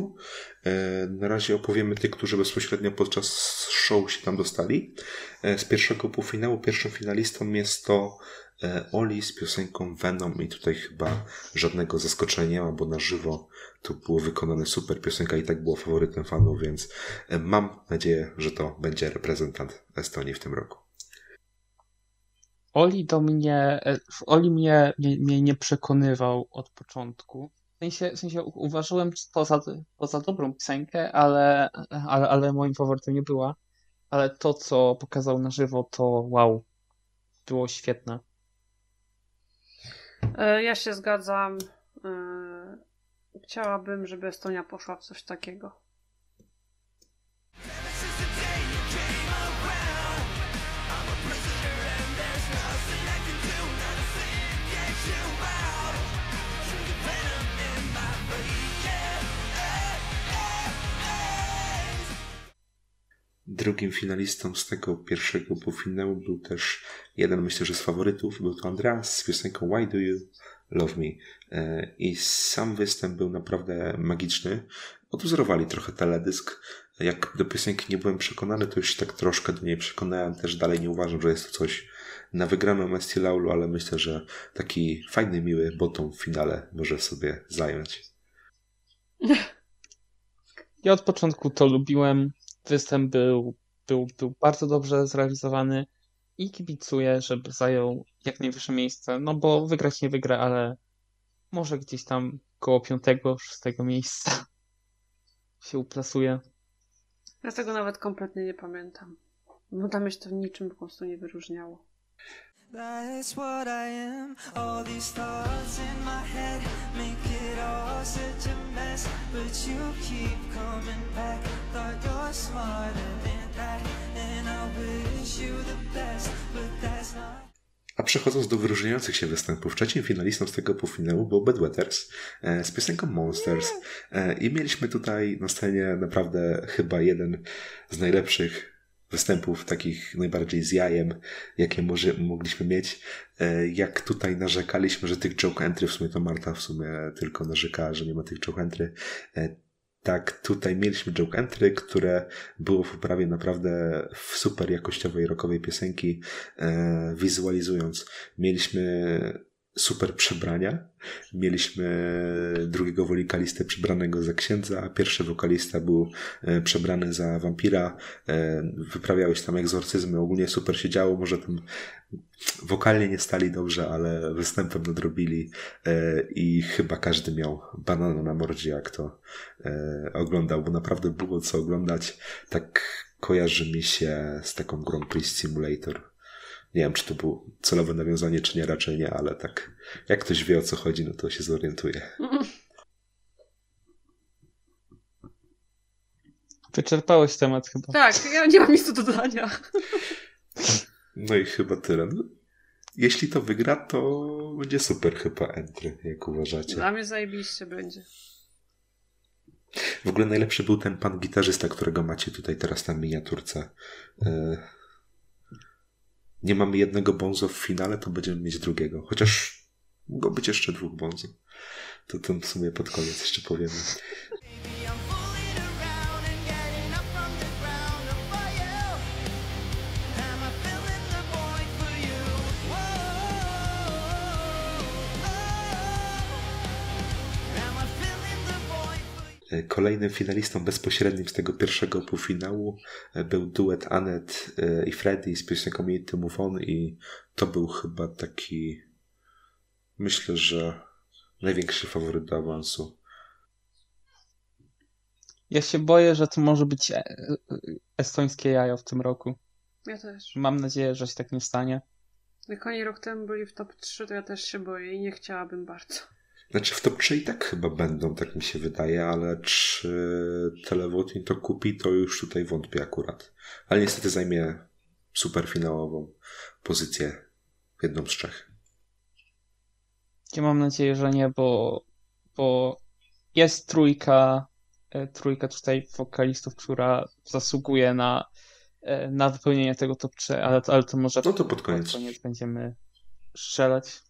E, Na razie opowiemy tych, którzy bezpośrednio podczas show się tam dostali. Z pierwszego półfinału pierwszym finalistą jest to Oli z piosenką Venom i tutaj chyba żadnego zaskoczenia bo na żywo to było wykonane super. Piosenka i tak była faworytem fanów, więc e, mam nadzieję, że to będzie reprezentant Estonii w tym roku. Oli do mnie, e, Oli mnie, mnie, mnie nie przekonywał od początku. W sensie, w sensie uważałem to za, to za dobrą piosenkę, ale, ale, ale moim faworytem nie była. Ale to, co pokazał na żywo, to wow, było świetne. E, Ja się zgadzam. E, Chciałabym, żeby Estonia poszła w coś takiego. Drugim finalistą z tego pierwszego półfinału był też jeden, myślę, że z faworytów. Był to Andreas z piosenką Why Do You Love Me. E, I sam występ był naprawdę magiczny. Odwzorowali trochę teledysk. Jak do piosenki nie byłem przekonany, to już się tak troszkę do niej przekonałem. Też dalej nie uważam, że jest to coś na wygraną Esti Laulu, ale myślę, że taki fajny, miły bottom w finale może sobie zająć. Ja od początku to lubiłem. Występ był, był, był bardzo dobrze zrealizowany i kibicuję, żeby zajął jak najwyższe miejsce. No bo wygrać nie wygra, ale może gdzieś tam koło piątego, szóstego miejsca się uplasuje. Ja tego nawet kompletnie nie pamiętam. Bo tam się to niczym po prostu nie wyróżniało. That's what I am. All these thoughts in my head make it all such a But you keep coming back. Thought you're smarter than that. And I wish you the best, but that's not. A przechodząc do wyróżniających się występów, trzecim finalistą z tego półfinału był Bad Wetters e, z piosenką Monsters. E, I mieliśmy tutaj na scenie naprawdę chyba jeden z najlepszych występów, takich najbardziej z jajem, jakie może, mogliśmy mieć. E, Jak tutaj narzekaliśmy, że tych joke entry, w sumie to Marta w sumie tylko narzekała, że nie ma tych joke entry. E, Tak, tutaj mieliśmy joke entry, które było w oprawie naprawdę w super jakościowej rockowej piosenki, e, wizualizując. Mieliśmy super przebrania. Mieliśmy drugiego wokalistę przebranego za księdza, a pierwszy wokalista był e, przebrany za wampira. E, Wyprawiałeś tam egzorcyzmy, ogólnie super się działo, może tam wokalnie nie stali dobrze, ale występem nadrobili e, i chyba każdy miał banana na mordzie, jak to oglądał, bo naprawdę było co oglądać. Tak kojarzy mi się z taką grą Priest Simulator. Nie wiem, czy to było celowe nawiązanie, czy nie, raczej nie, ale tak jak ktoś wie o co chodzi, no to się zorientuje. Wyczerpałeś temat chyba. Tak, ja nie mam nic do dodania. No i chyba tyle. No, jeśli to wygra, to będzie super chyba entry, jak uważacie. Dla mnie zajebiście będzie. W ogóle najlepszy był ten pan gitarzysta, którego macie tutaj teraz na miniaturce. Nie mamy jednego bonzo w finale, to będziemy mieć drugiego. Chociaż mogło być jeszcze dwóch bonzo. To ten w sumie pod koniec jeszcze powiemy. Kolejnym finalistą bezpośrednim z tego pierwszego półfinału e, był duet Anet e, i Freddy z piosenką to Move On i to był chyba taki myślę, że największy faworyt do awansu. Ja się boję, że to może być e- estońskie jajo w tym roku. Ja też. Mam nadzieję, że się tak nie stanie. Jak oni rok temu byli w top 3, to ja też się boję i nie chciałabym bardzo. Znaczy w top 3 i tak chyba będą, tak mi się wydaje, ale czy televoting to kupi, to już tutaj wątpię akurat. Ale niestety zajmie superfinałową pozycję jedną z trzech. Ja mam nadzieję, że nie, bo, bo jest trójka, e, trójka tutaj wokalistów, która zasługuje na, e, na wypełnienie tego top 3, ale, ale to może No to pod koniec. pod koniec będziemy strzelać.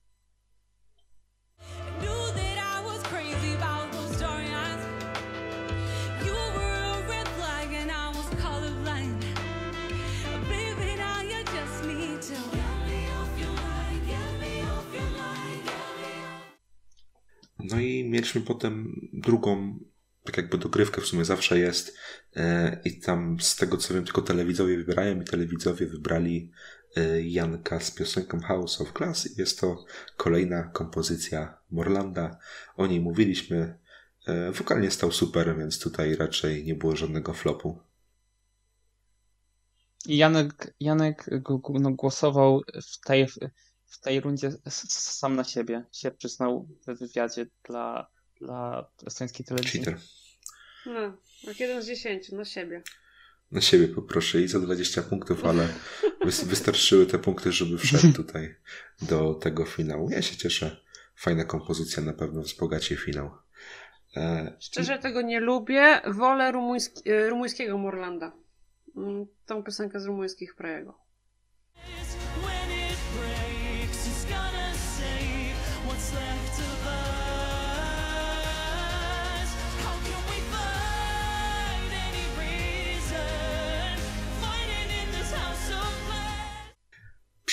Mieliśmy potem drugą, tak jakby dogrywkę w sumie zawsze jest e, i tam z tego co wiem tylko telewidzowie wybierają i telewidzowie wybrali e, Janka z piosenką House of Glass i jest to kolejna kompozycja Morlanda. O niej mówiliśmy. E, Wokalnie stał super, więc tutaj raczej nie było żadnego flopu. Janek, Janek no, głosował w tej, w tej rundzie sam na siebie. Się przyznał we wywiadzie dla, dla estońskiej telewizji. Cheater. No, jak jeden z dziesięciu, na siebie. Na siebie poproszę i za 20 punktów, ale wys- wystarczyły te punkty, żeby wszedł tutaj do tego finału. Ja się cieszę. Fajna kompozycja, na pewno wzbogaci finał. E, Szczerze tego nie lubię. Wolę rumuński, e, rumuńskiego Morlanda. Mm, Tą piosenkę z rumuńskich Prejego.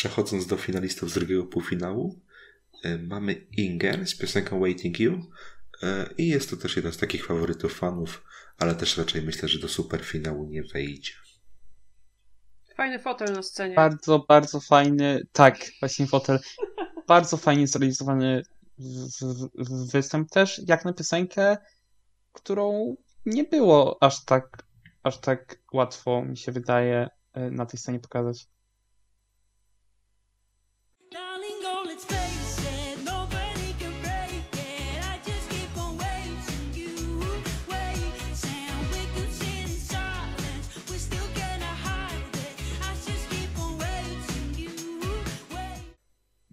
Przechodząc do finalistów z drugiego półfinału, e, mamy Inger z piosenką Waiting You e, i jest to też jeden z takich faworytów fanów, ale też raczej myślę, że do superfinału nie wejdzie. Fajny fotel na scenie. Bardzo, bardzo fajny, tak, właśnie fotel. Bardzo fajnie zrealizowany w- w- w- występ też, jak na piosenkę, którą nie było aż tak, aż tak łatwo, mi się wydaje, e, na tej scenie pokazać.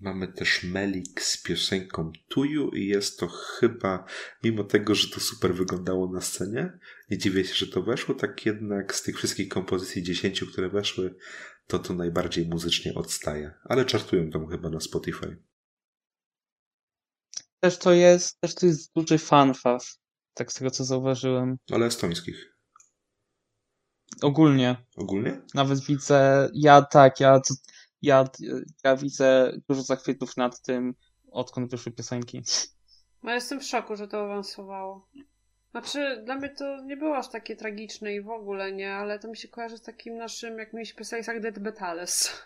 Mamy też Melik z piosenką Tuju i jest to chyba, mimo tego, że to super wyglądało na scenie, nie dziwię się, że to weszło, tak jednak z tych wszystkich kompozycji dziesięciu, które weszły, to to najbardziej muzycznie odstaje. Ale czartują tam chyba na Spotify. Też to jest, też to jest duży fanfaz, tak z tego co zauważyłem. Ale estońskich. Ogólnie, Ogólnie? nawet widzę, ja tak, ja, ja, ja widzę dużo zachwytów nad tym, odkąd wyszły piosenki. No jestem w szoku, że to awansowało. Znaczy, dla mnie to nie było aż takie tragiczne i w ogóle nie, ale to mi się kojarzy z takim naszym, jak mieliśmy piosenkę jak Dead Betales.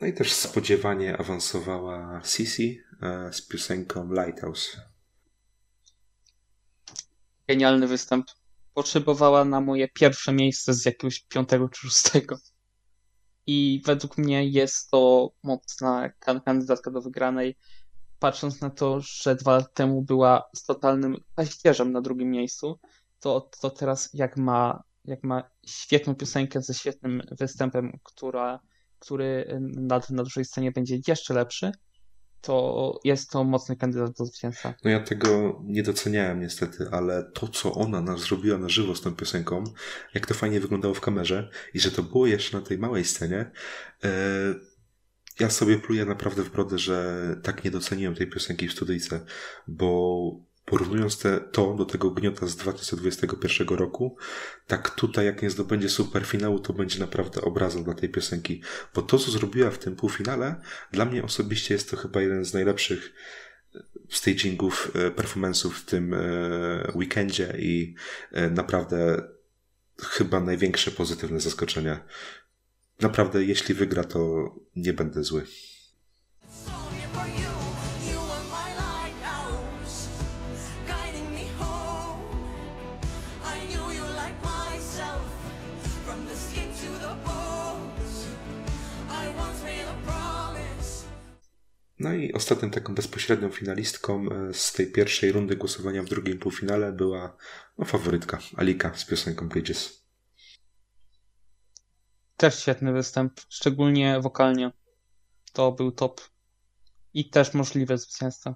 No i też spodziewanie awansowała Sisi e, z piosenką Lighthouse. Genialny występ. Potrzebowała na moje pierwsze miejsce z jakiegoś piątego czy szóstego. I według mnie jest to mocna kan- kandydatka do wygranej. Patrząc na to, że dwa lata temu była z totalnym paździerzem na drugim miejscu, to, to teraz jak ma, jak ma świetną piosenkę ze świetnym występem, która, który na, na dużej scenie będzie jeszcze lepszy, to jest to mocny kandydat do zwycięstwa. No ja tego nie doceniałem niestety, ale to, co ona nas zrobiła na żywo z tą piosenką, jak to fajnie wyglądało w kamerze i że to było jeszcze na tej małej scenie, e, ja sobie pluję naprawdę w brodę, że tak nie doceniłem tej piosenki w studyjce, bo porównując te, to do tego gniota z 2021 roku, tak tutaj jak nie zdobędzie superfinału, to będzie naprawdę obrazem dla tej piosenki, bo to, co zrobiła w tym półfinale, dla mnie osobiście jest to chyba jeden z najlepszych stagingów, e, performance'ów w tym e, weekendzie i e, naprawdę chyba największe pozytywne zaskoczenie. Naprawdę, jeśli wygra, to nie będę zły. No i ostatnią taką bezpośrednią finalistką e, z tej pierwszej rundy głosowania w drugim półfinale była no, faworytka Alika z piosenką Bridges. Też świetny występ, szczególnie wokalnie. To był top. I też możliwe zwycięstwo.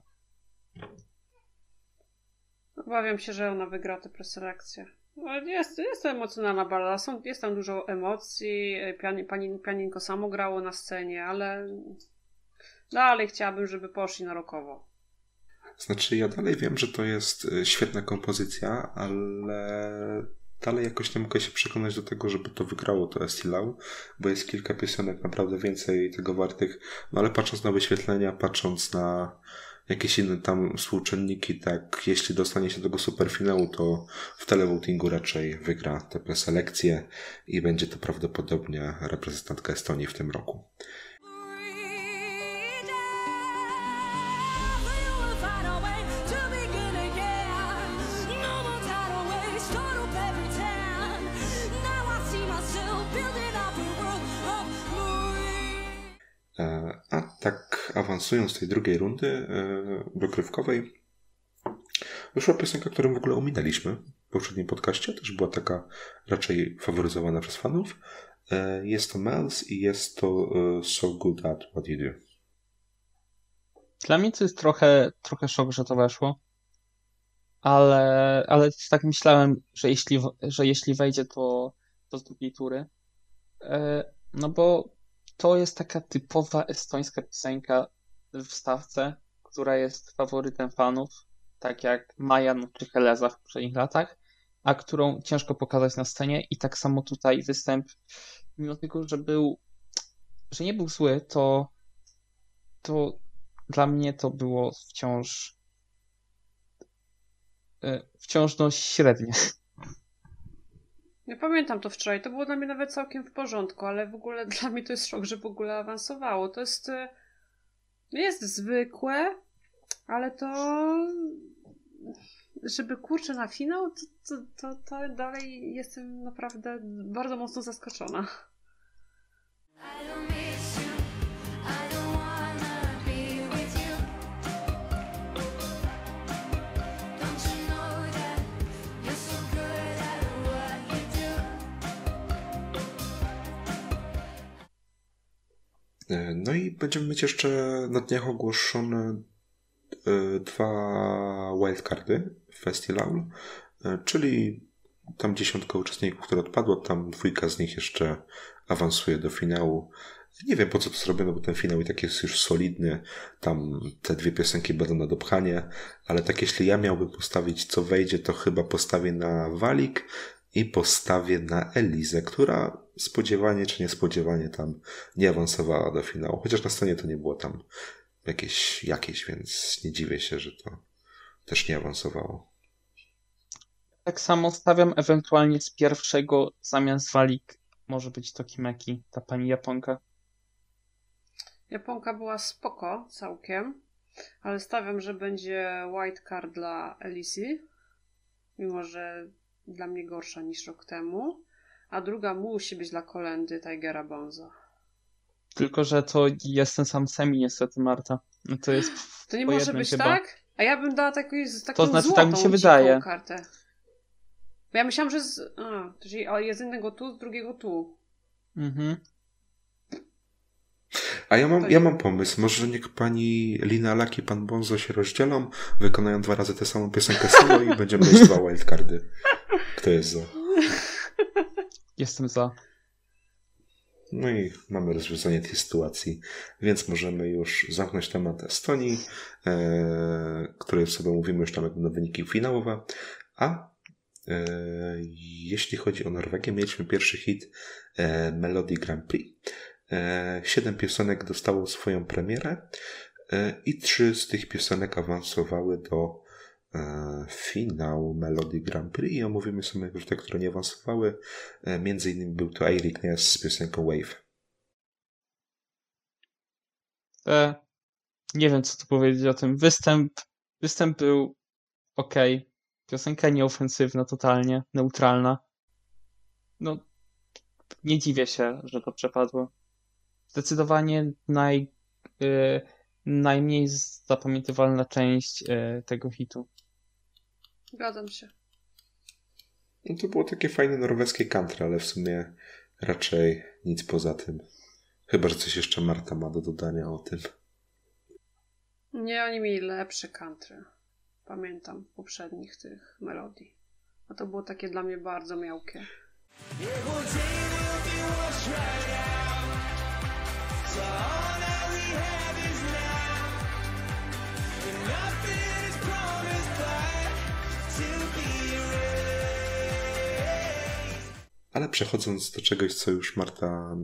Obawiam się, że ona wygra tę preselekcję. No, Jest, jest to emocjonalna balada, są, jest tam dużo emocji, piani, pani, pianinko samo grało na scenie, ale dalej chciałabym, żeby poszli na rokowo. Znaczy, ja dalej wiem, że to jest e, świetna kompozycja, ale dalej jakoś nie mogę się przekonać do tego, żeby to wygrało to Estilau, bo jest kilka piosenek naprawdę więcej tego wartych, no ale patrząc na wyświetlenia, patrząc na jakieś inne tam współczynniki, tak, jeśli dostanie się do tego superfinału, to w televotingu raczej wygra tę preselekcję i będzie to prawdopodobnie reprezentantka Estonii w tym roku. Awansując z tej drugiej rundy e, dogrywkowej, wyszła piosenka, którą w ogóle ominęliśmy w poprzednim podcaście. Też była taka raczej faworyzowana przez fanów. E, Jest to Mels i jest to e, So Good at What You Do. Dla mnie to jest trochę, trochę szok, że to weszło. Ale, ale tak myślałem, że jeśli, że jeśli wejdzie, to, to z drugiej tury. E, No bo to jest taka typowa estońska piosenka w stawce, która jest faworytem fanów, tak jak Majan czy Heleza w poprzednich latach, a którą ciężko pokazać na scenie i tak samo tutaj występ, mimo tego, że był, że nie był zły, to, to dla mnie to było wciąż e, wciąż no średnie. Ja pamiętam to wczoraj, to było dla mnie nawet całkiem w porządku, ale w ogóle dla mnie to jest szok, że w ogóle awansowało. To jest, e, jest zwykłe, ale to, żeby kurczę na finał, to, to, to, to dalej jestem naprawdę bardzo mocno zaskoczona. I don't No i będziemy mieć jeszcze na dniach ogłoszone e, dwa wildcardy w Festival, e, czyli tam dziesiątka uczestników, które odpadło, tam dwójka z nich jeszcze awansuje do finału. Nie wiem po co to zrobiono, bo ten finał i tak jest już solidny. Tam te dwie piosenki będą na dopchanie, ale tak jeśli ja miałbym postawić co wejdzie, to chyba postawię na Walik i postawię na Elizę, która spodziewanie czy niespodziewanie tam nie awansowała do finału. Chociaż na scenie to nie było tam jakieś, jakieś więc nie dziwię się, że to też nie awansowało. Tak samo stawiam ewentualnie z pierwszego zamiast walik. Może być to Kimeki, ta pani Japonka. Japonka była spoko całkiem, ale stawiam, że będzie white card dla Elisi, mimo że dla mnie gorsza niż rok temu. A druga musi być dla kolendy Tigera Bonzo. Tylko, że to jest ten sam semi niestety, Marta. No To jest To nie może być chyba. tak? A ja bym dała taką, taką znaczy, złotą, tak mi się wydaje. kartę. Bo ja myślałam, że z... A, czyli jest jednego tu, z drugiego tu. Mhm. A ja mam, To ja mam pomysł. Może niech pani Lina Laki i pan Bonzo się rozdzielą, wykonają dwa razy tę samą piosenkę solo i będziemy mieć dwa wildcardy. Kto jest za? Jestem za. No i mamy rozwiązanie tej sytuacji, więc możemy już zamknąć temat Estonii, e, której sobie mówimy już tam jak będą wyniki finałowe. A e, jeśli chodzi o Norwegię, mieliśmy pierwszy hit e, Melody Grand Prix. E, siedem piosenek dostało swoją premierę e, i trzy z tych piosenek awansowały do e, finału Melody Grand Prix i omówimy sobie te, które nie awansowały. E, Między innymi był to Eirik Ness z piosenką Wave. E, nie wiem, co tu powiedzieć o tym. Występ, występ był ok. Piosenka nieofensywna, totalnie, neutralna. No, nie dziwię się, że to przepadło. Zdecydowanie naj, e, najmniej zapamiętywalna część e, tego hitu. Zgadzam się. No to było takie fajne norweskie country, ale w sumie raczej nic poza tym. Chyba, że coś jeszcze Marta ma do dodania o tym. Nie, oni mieli lepsze country. Pamiętam poprzednich tych melodii. A to było takie dla mnie bardzo miałkie. Ale przechodząc do czegoś, co już Marta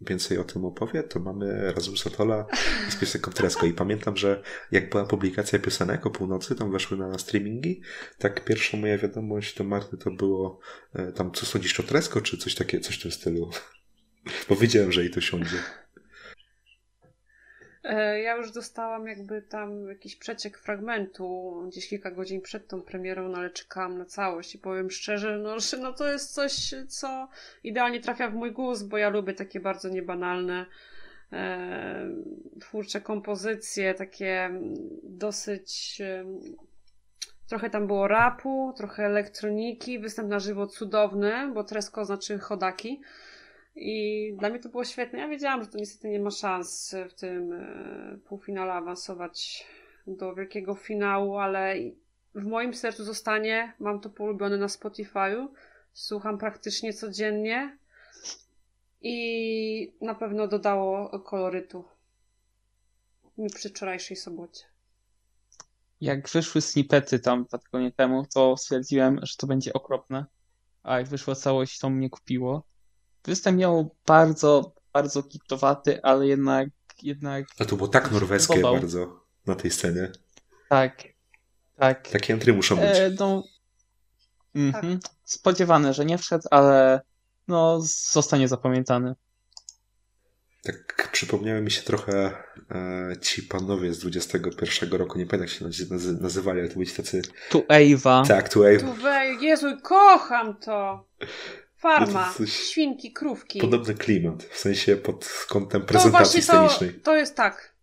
więcej o tym opowie, to mamy Rasmusa Tola z piosenką Tresko. I pamiętam, że jak była publikacja piosenek o północy, tam weszły na streamingi, tak pierwsza moja wiadomość do Marty to było e, tam, co sądzisz o Tresko, czy coś takie, coś w tym stylu. Bo wiedziałem, że jej to siądzie. E, Ja już dostałam jakby tam jakiś przeciek fragmentu gdzieś kilka godzin przed tą premierą, no ale czekałam na całość i powiem szczerze, no, że no to jest coś, co idealnie trafia w mój gust, bo ja lubię takie bardzo niebanalne e, twórcze kompozycje, takie dosyć e, trochę tam było rapu, trochę elektroniki, występ na żywo cudowny, bo Tresko znaczy chodaki. I dla mnie to było świetne. Ja wiedziałam, że to niestety nie ma szans w tym e, półfinale awansować do wielkiego finału, ale w moim sercu zostanie. Mam to polubione na Spotify'u. Słucham praktycznie codziennie i na pewno dodało kolorytu mi przy wczorajszej sobocie. Jak wyszły snippety tam dwa tygodnie temu, to stwierdziłem, że to będzie okropne. A jak wyszła całość, to mnie kupiło. Występ miał bardzo, bardzo kitowaty, ale jednak, jednak A to było tak norweskie Podobał. bardzo na tej scenie. tak, tak. Takie entry muszą być. E, no, mhm. Spodziewane, że nie wszedł, ale no, zostanie zapamiętany. Tak przypomniały mi się trochę e, ci panowie z 21 roku, nie pamiętam jak się nazy- nazywali, ale to byli tacy... Tu Ewa. Tak, tu Wave. Tu Jezu, kocham to! Farma, to coś- świnki, krówki. Podobny klimat, w sensie pod kątem To prezentacji właśnie to, scenicznej. to jest tak.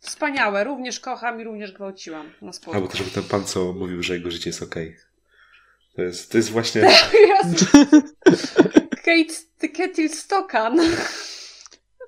Wspaniałe. Również kocham i również gwałciłam na Albo spotkaniu. też był ten pan, co mówił, że jego życie jest okej. To jest, to jest właśnie... Kate Ketil Stokan.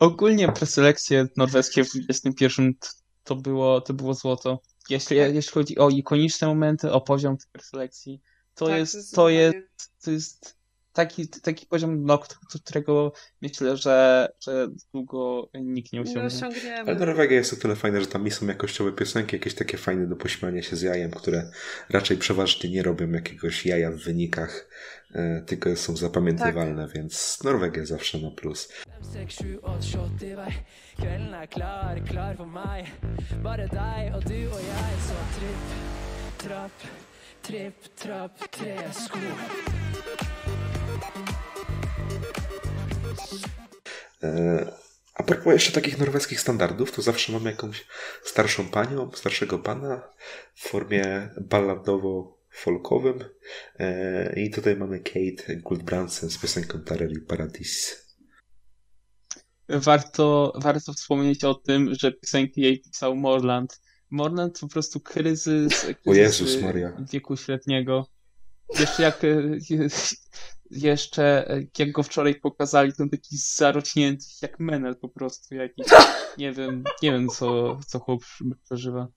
Ogólnie preselekcje norweskie w 21 t- to było, to było złoto. Jeśli, Tak. jeśli chodzi o ikoniczne momenty, o poziom tych preselekcji, to Tak, jest, to zdecydowanie. jest, to jest taki, taki poziom, do którego myślę, że, że długo nikt nie Nie osiągnie. osiągniemy. Ale Norwegia jest o tyle fajna, że tam są jakościowe piosenki, jakieś takie fajne do pośmiania się z jajem, które raczej przeważnie nie robią jakiegoś jaja w wynikach, e, tylko są zapamiętywalne, więc Norwegia zawsze na plus. 6, 7, 8, shot i vei. Kvelden er klar, klar for meg. Bare deg og du og jeg, så tripp, trapp, tripp, trapp, tre A propos jeszcze takich norweskich standardów, to zawsze mamy jakąś starszą panią, starszego pana w formie balladowo-folkowym. E, I tutaj mamy Kate Goldbrandsen z piosenką Tareli Paradis. Warto, warto wspomnieć o tym, że piosenki jej pisał Morland. Morland po prostu kryzys, kryzys O Jezus Maria. wieku średniego. Jeszcze jak, e, jeszcze e, jak go wczoraj pokazali, to taki zarośnięty, jak menel po prostu jakiś. Nie wiem, nie wiem co, co chłop przeżywa.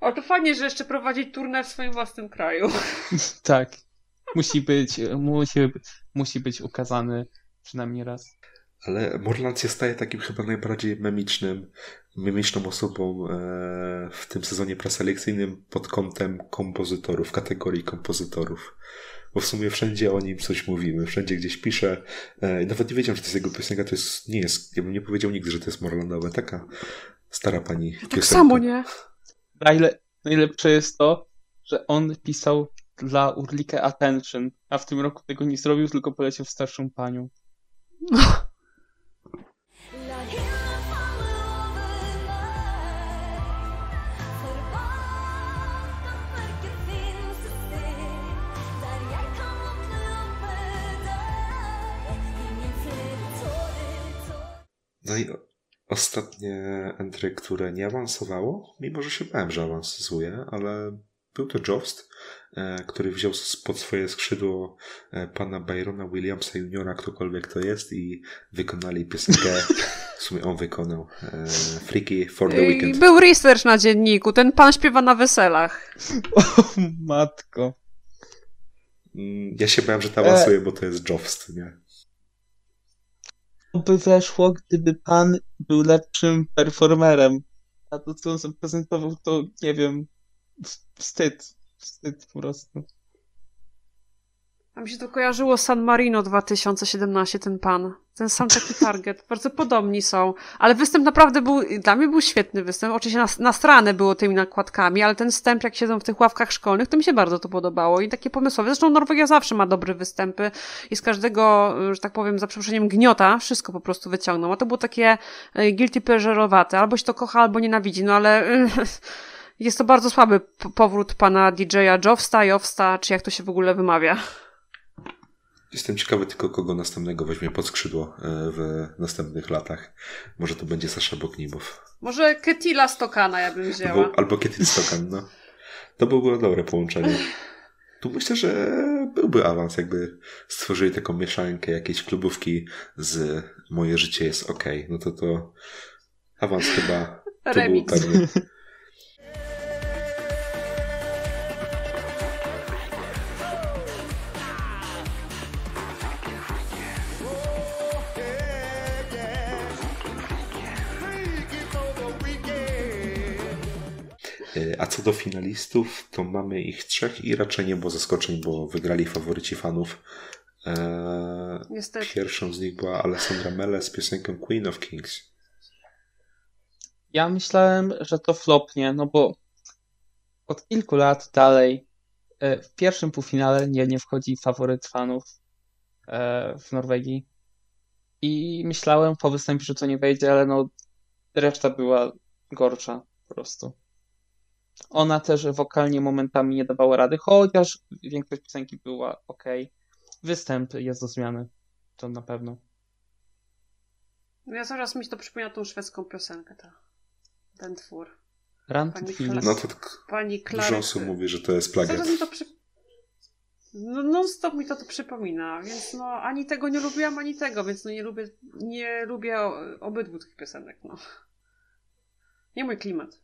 O, to fajnie, że jeszcze prowadzi turnę w swoim własnym kraju. Tak. Musi być, musi, musi być ukazany przynajmniej raz. Ale Morland się staje takim chyba najbardziej memicznym, memiczną osobą e, w tym sezonie preselekcyjnym pod kątem kompozytorów, kategorii kompozytorów. Bo w sumie wszędzie o nim coś mówimy, wszędzie gdzieś pisze. E, nawet nie wiedziałem, że to jest jego piosenka, to jest, nie jest, ja bym nie powiedział nigdy, że to jest Morlandowe. Taka stara pani Tak piosenka. samo, nie? Najle, najlepsze jest to, że on pisał dla Urlike Attention, a w tym roku tego nie zrobił, tylko poleciał w starszą panią. No i ostatnie entry, które nie awansowało, mimo że się bałem, że awansuje, ale był to Jost, e, który wziął pod swoje skrzydło e, pana Byrona Williamsa juniora, ktokolwiek to jest i wykonali piosenkę, w sumie on wykonał, e, Freaky for the I Weekend. był research na dzienniku. Ten pan śpiewa na weselach. O matko. Mm, Ja się bałem, że to awansuje, bo to jest Jost, nie? By weszło, gdyby pan był lepszym performerem. A to, co on zaprezentował, to nie wiem. Wstyd. Wstyd po prostu. A mi się to kojarzyło San Marino 2017, ten pan. Ten sam taki target. Bardzo podobni są. Ale występ naprawdę był, dla mnie był świetny występ. Oczywiście nas, nastrane było tymi nakładkami, ale ten wstęp, jak siedzą w tych ławkach szkolnych, to mi się bardzo to podobało. I takie pomysłowe. Zresztą Norwegia zawsze ma dobre występy i z każdego, że tak powiem, za przeproszeniem gniota wszystko po prostu wyciągnął. A to było takie e, guilty pleasure'owate. Albo się to kocha, albo nienawidzi. No ale jest to bardzo słaby powrót pana DJ-a Jovsta, Jovsta, czy jak to się w ogóle wymawia. Jestem ciekawy tylko, kogo następnego weźmie pod skrzydło e, w następnych latach. Może to będzie Sasza Boknimow. Może Ketila Stokana ja bym wzięła. Albo, albo Ketil Stokan, no. To byłoby dobre połączenie. Tu myślę, że byłby awans, jakby stworzyli taką mieszankę jakiejś klubówki z Moje życie jest ok. No to to awans chyba to był pewny. Co do finalistów, to mamy ich trzech i raczej nie było zaskoczeń, bo wygrali faworyci fanów. Eee. Pierwszą z nich była Alessandra Mele z piosenką Queen of Kings. Ja myślałem, że to flopnie, no bo od kilku lat dalej e, w pierwszym półfinale nie, nie wchodzi faworyt fanów e, w Norwegii. I myślałem po występie, że to nie wejdzie, ale no reszta była gorsza po prostu. Ona też wokalnie momentami nie dawała rady, chociaż większość piosenki była ok. Występ jest do zmiany, to na pewno. Ja zaraz mi to przypomina tą szwedzką piosenkę, ta. ten twór. Pani. Klas- No to tak Pani dużo osób mówi, że to jest plagiat. Zaraz mi to przy... No, non stop mi to, to przypomina, więc no ani tego nie lubiłam, ani tego, więc no nie lubię, nie lubię obydwu tych piosenek, no. Nie mój klimat.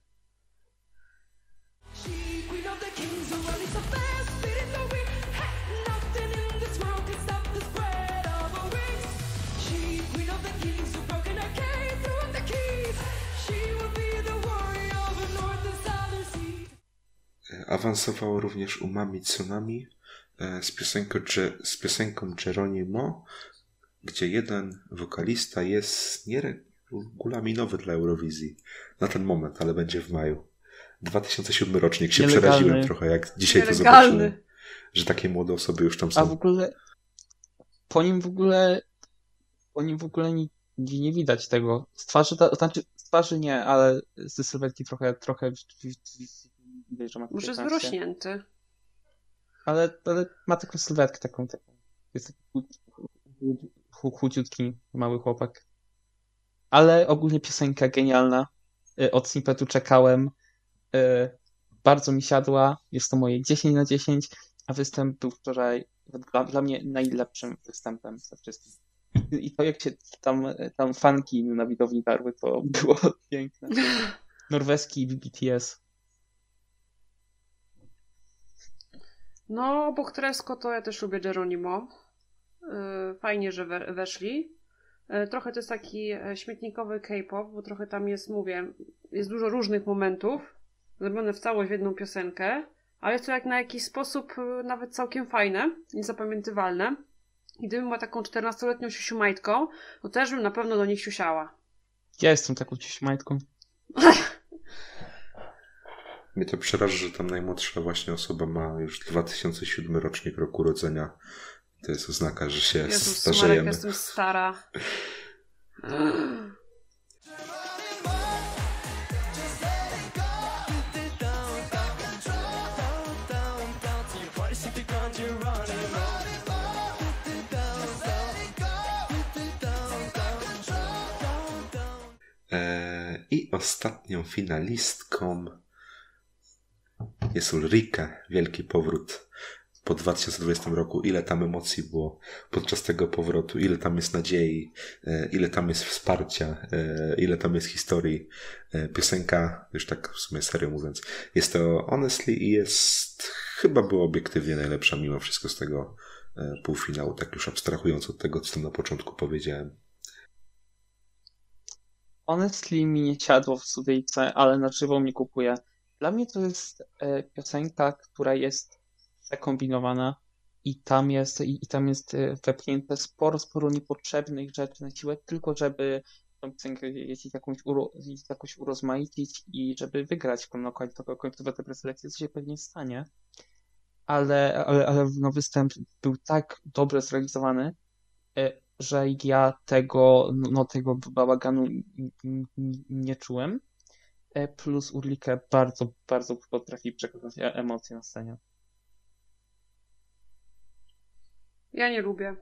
Awansowało również Umami Tsunami e, z piosenką, z piosenką Geronimo, gdzie jeden wokalista jest nieregulaminowy dla Eurowizji na ten moment, ale będzie w maju. 2007 rocznik się Nielegalny. przeraziłem trochę, jak dzisiaj to Nielegalny. zobaczyłem, że takie młode osoby już tam A w są. ogóle po nim w ogóle po nim w ogóle nie, nie, widać tego. Z twarzy, to znaczy z twarzy nie, ale ze sylwetki trochę, trochę widać, że ma Może jest 15. wyrośnięty. Ale, ale ma taką sylwetkę, taką, taką. Jest taki chud- chud- chud- chudziutki, mały chłopak. Ale ogólnie piosenka genialna. Y, Od snippetu czekałem. Y, Bardzo mi siadła. Jest to moje 10 na 10, a występ był wczoraj dla, dla mnie najlepszym występem ze wszystkich. I- to jak się tam, tam fanki na widowni darły, to było piękne. Norweski BTS. No, obok Tresko to ja też lubię Geronimo. Yy, Fajnie, że we, weszli. Yy, Trochę to jest taki e, śmietnikowy K-pop, bo trochę tam jest, mówię, jest dużo różnych momentów, zrobione w całość w jedną piosenkę, ale jest to jak na jakiś sposób yy, nawet całkiem fajne i zapamiętywalne. I gdybym była taką 14-letnią siusiumajtką, to też bym na pewno do nich siusiała. Ja jestem taką ciśmajtką. Mnie to przeraża, że tam najmłodsza właśnie osoba ma już 2007 rocznik roku urodzenia. To jest oznaka, że się Jezus, Marek, starzejemy. jestem stara. Ostatnią finalistką jest Ulrike. Wielki powrót po 2020 roku. Ile tam emocji było podczas tego powrotu, ile tam jest nadziei, e, ile tam jest wsparcia, e, ile tam jest historii. E, Piosenka, już tak w sumie serio mówiąc, jest to Honestly i jest chyba była obiektywnie najlepsza mimo wszystko z tego półfinału, tak już abstrahując od tego, co tam na początku powiedziałem. Honestly mi nie siadło w studyjce, ale na żywo mi kupuje. Dla mnie to jest e, piosenka, która jest przekombinowana i tam jest, i, i tam jest e, wepchnięte sporo, sporo niepotrzebnych rzeczy na siłę, tylko żeby tą piosenkę jakąś, uro, jakoś urozmaicić i żeby wygrać no, końcowe, końcowe te preselekcje, co się pewnie stanie. Ale, ale, ale no, występ był tak dobrze zrealizowany, e, że ja tego, no, tego bałaganu nie czułem. E, Plus Urlikę bardzo, bardzo potrafi przekazać e- emocje na scenie. Ja nie lubię.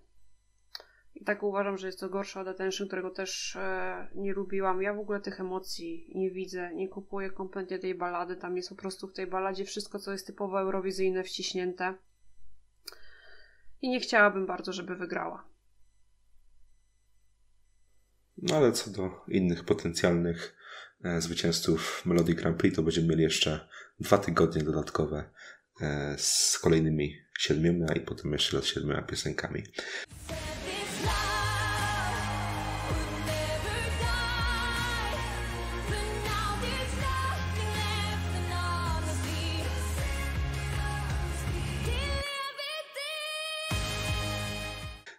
I tak uważam, że jest to gorsze od Attention, którego też e, nie lubiłam. Ja w ogóle tych emocji nie widzę, nie kupuję kompletnie tej balady. Tam jest po prostu w tej baladzie wszystko, co jest typowo eurowizyjne, wciśnięte. I nie chciałabym bardzo, żeby wygrała. No ale co do innych potencjalnych e, zwycięzców Melody Grand Prix, to będziemy mieli jeszcze dwa tygodnie dodatkowe e, z kolejnymi siedmioma i potem jeszcze raz siedmioma piosenkami.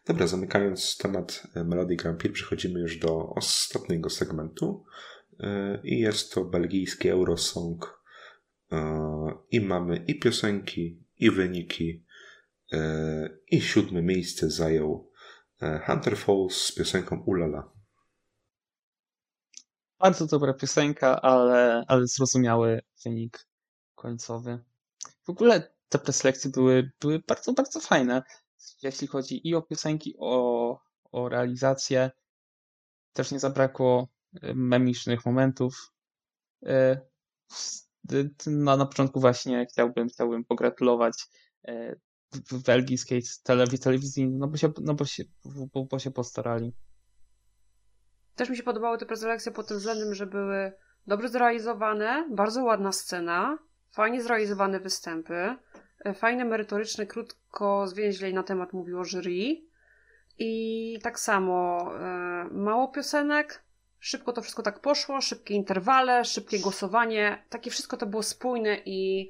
Dobra, zamykając temat e, Melody Grand Prix, przechodzimy już do ostatniego segmentu e, i jest to belgijski Eurosong e, i mamy i piosenki, i wyniki i siódme miejsce zajął Hunter Falls z piosenką Ulala. Bardzo dobra piosenka, ale, ale zrozumiały wynik końcowy. W ogóle te preselekcje były, były bardzo, bardzo fajne. Jeśli chodzi i o piosenki, o, o realizację. Też nie zabrakło e, memicznych momentów. E, d- d- Na, na początku właśnie chciałbym, chciałbym pogratulować e, belgijskiej telewi- telewizji, no bo się, no bo się, bo, bo się postarali. Też mi się podobały te preselekcje pod tym względem, że były dobrze zrealizowane, bardzo ładna scena, fajnie zrealizowane występy, fajne, merytoryczne, krótko zwięźlej na temat mówiło jury i tak samo e, mało piosenek, szybko to wszystko tak poszło, szybkie interwale, szybkie głosowanie, takie wszystko to było spójne i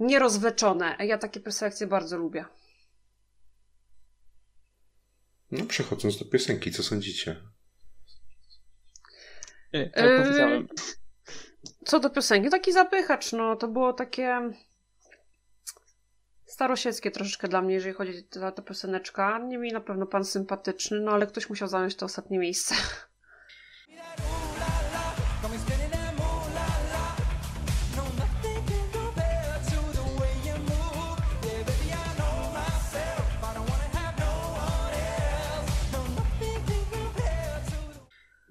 nierozwleczone. Ja takie preselekcje bardzo lubię. No, przechodząc do piosenki, co sądzicie? E, Jak Yy, powiedziałem. Co do piosenki, taki zapychacz, no to było takie starosieckie troszeczkę dla mnie, jeżeli chodzi o tę. Nie mi na pewno pan sympatyczny, no ale ktoś musiał zająć to ostatnie miejsce.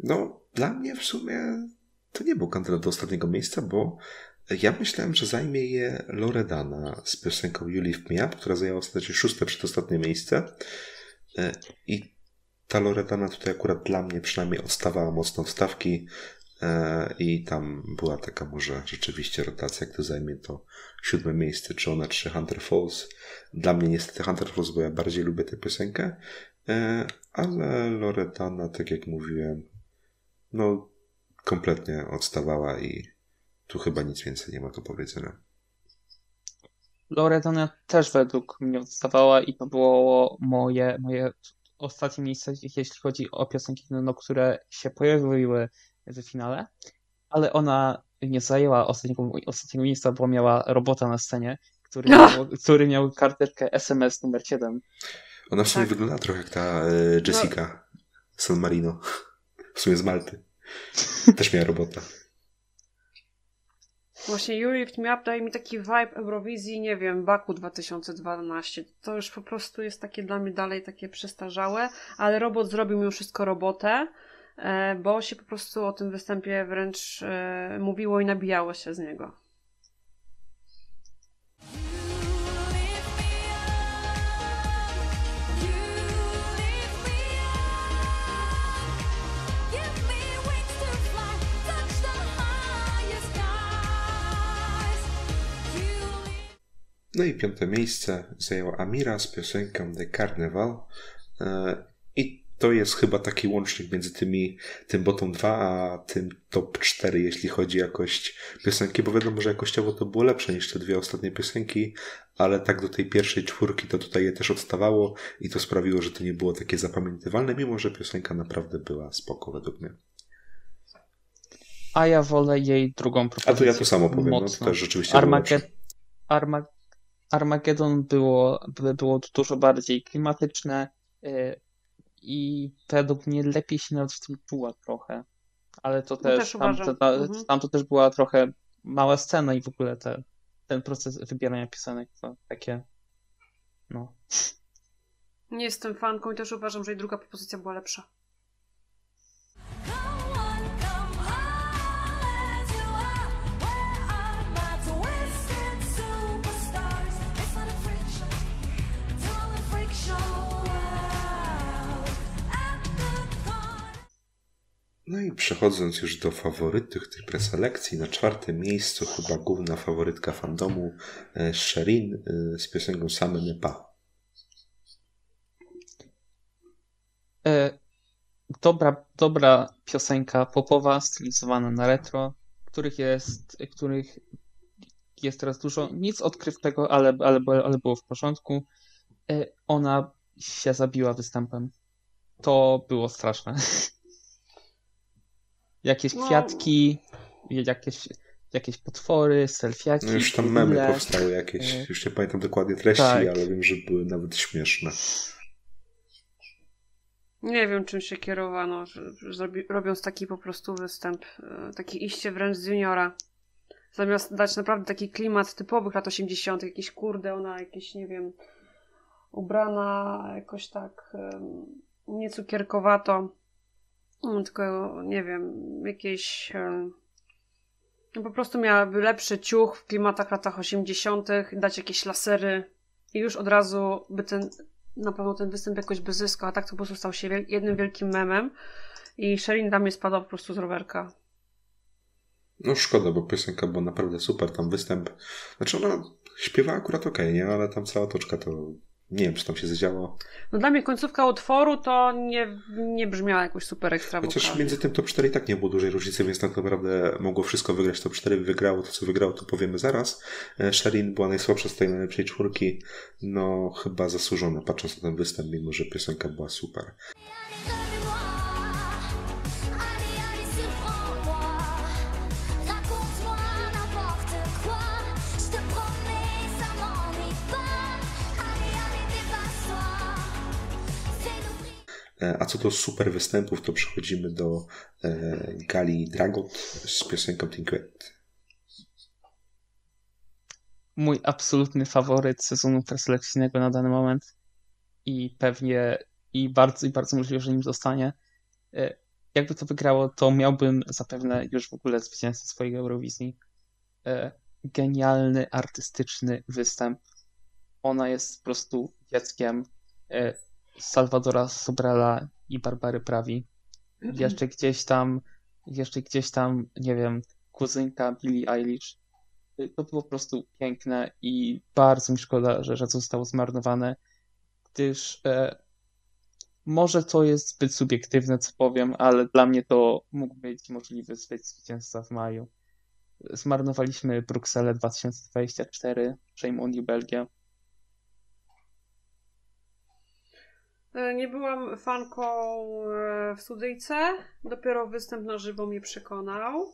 No, dla mnie w sumie to nie był kandydat do ostatniego miejsca, bo ja myślałem, że zajmie je Loredana z piosenką You Lift Me Up, która zajęła ostatecznie szóste przedostatnie miejsce. E, I ta Loredana tutaj akurat dla mnie przynajmniej odstawała mocno stawki e, i tam była taka może rzeczywiście rotacja, kto zajmie to siódme miejsce, czy ona, czy Hunter Falls. Dla mnie niestety Hunter Falls, bo ja bardziej lubię tę piosenkę, e, ale Loredana, tak jak mówiłem, no kompletnie odstawała i tu chyba nic więcej nie ma do powiedzenia. Loredana też według mnie odstawała i to było moje, moje ostatnie miejsce, jeśli chodzi o piosenki, no, które się pojawiły w finale, ale ona nie zajęła ostatniego, ostatniego miejsca, bo miała robota na scenie, który miał, który miał karteczkę SMS numer 7. Ona w sumie Tak. wygląda trochę jak ta e, Jessica San Marino. W sumie z Malty. Też miała robota. Właśnie Me Up daje mi taki vibe Eurowizji, nie wiem, Baku 2012. To już po prostu jest takie dla mnie dalej takie przestarzałe, ale robot zrobił mimo wszystko robotę, e, bo się po prostu o tym występie wręcz e, mówiło i nabijało się z niego. No i piąte miejsce zajęła Amira z piosenką The Carnival. E, I to jest chyba taki łącznik między tymi, tym bottom 2 a tym top 4, jeśli chodzi o jakość piosenki, bo wiadomo, że jakościowo to było lepsze niż te dwie ostatnie piosenki, ale tak do tej pierwszej czwórki to tutaj je też odstawało i to sprawiło, że to nie było takie zapamiętywalne, mimo że piosenka naprawdę była spoko według mnie. A ja wolę jej drugą A propozycję. to ja to samo powiem, no to też rzeczywiście. Armaged- Arma- Armageddon było, było dużo bardziej klimatyczne y, i według mnie lepiej się nawet w tym czuła trochę. Ale to też, też tam, uważam. ta, Mhm. tam to też była trochę mała scena i w ogóle te, ten proces wybierania piosenek to takie no. Nie jestem fanką i też uważam, że jej druga propozycja była lepsza. No i przechodząc już do faworytów tej preselekcji, na czwartym miejscu chyba główna faworytka fandomu e, Sherin e, z piosenką Same Me Pa. E, dobra, dobra piosenka popowa, stylizowana na retro, których jest, których jest teraz dużo. Nic odkrywczego, ale, ale, ale było w porządku. Ona się zabiła występem. To było straszne. Jakieś No. kwiatki, jakieś, jakieś potwory, selfiaki. No już tam memy ogóle. powstały jakieś, E, już nie pamiętam dokładnie treści, tak. ale wiem, że były nawet śmieszne. Nie wiem, czym się kierowano, że, że zrobi, robiąc taki po prostu występ, e, takie iście wręcz z juniora. Zamiast dać naprawdę taki klimat typowych lat 80., jakieś kurde, ona jakieś, nie wiem, ubrana jakoś tak em, nie cukierkowato, mm, tylko, nie wiem, jakieś... No po prostu miałaby lepszy ciuch w klimatach latach 80., dać jakieś lasery i już od razu by ten, na pewno ten występ jakoś by zyskał, a tak to po prostu stał się wiel- jednym wielkim memem i Sherin dla mnie spadła po prostu z rowerka. No szkoda, bo piosenka była naprawdę super, tam występ, znaczy ona śpiewała akurat okej, nie, ale tam cała toczka to Nie wiem, czy tam się zadziało. No dla mnie końcówka utworu to nie, nie brzmiała jakoś super ekstra Chociaż między tym top 4 i tak nie było dużej różnicy, więc tak naprawdę mogło wszystko wygrać. Top 4 wygrało, to co wygrało, to powiemy zaraz. E, Sherin była najsłabsza z tej najlepszej czwórki. No, chyba zasłużona, patrząc na ten występ, mimo że piosenka była super. A co do super występów, to przechodzimy do e, Gali Dragot z piosenką Tinkwet. Mój absolutny faworyt sezonu preselekcyjnego na dany moment i pewnie i bardzo, i bardzo możliwe, że nim zostanie. E, Jakby to wygrało, to miałbym zapewne już w ogóle zwycięzcę swojej Eurowizji. E, Genialny, artystyczny występ. Ona jest po prostu dzieckiem e, Salvadora Sobrela i Barbary Prawi. Jeszcze gdzieś tam, jeszcze gdzieś tam, nie wiem, kuzynka Billie Eilish. Y, To było po prostu piękne i bardzo mi szkoda, że, że zostało zmarnowane, gdyż e, może to jest zbyt subiektywne, co powiem, ale dla mnie to mógł być możliwy zwy- zwycięzca w maju. Zmarnowaliśmy Brukselę 2024, Shame on you Belgia. E, Nie byłam fanką e, w studyjce. Dopiero występ na żywo mnie przekonał.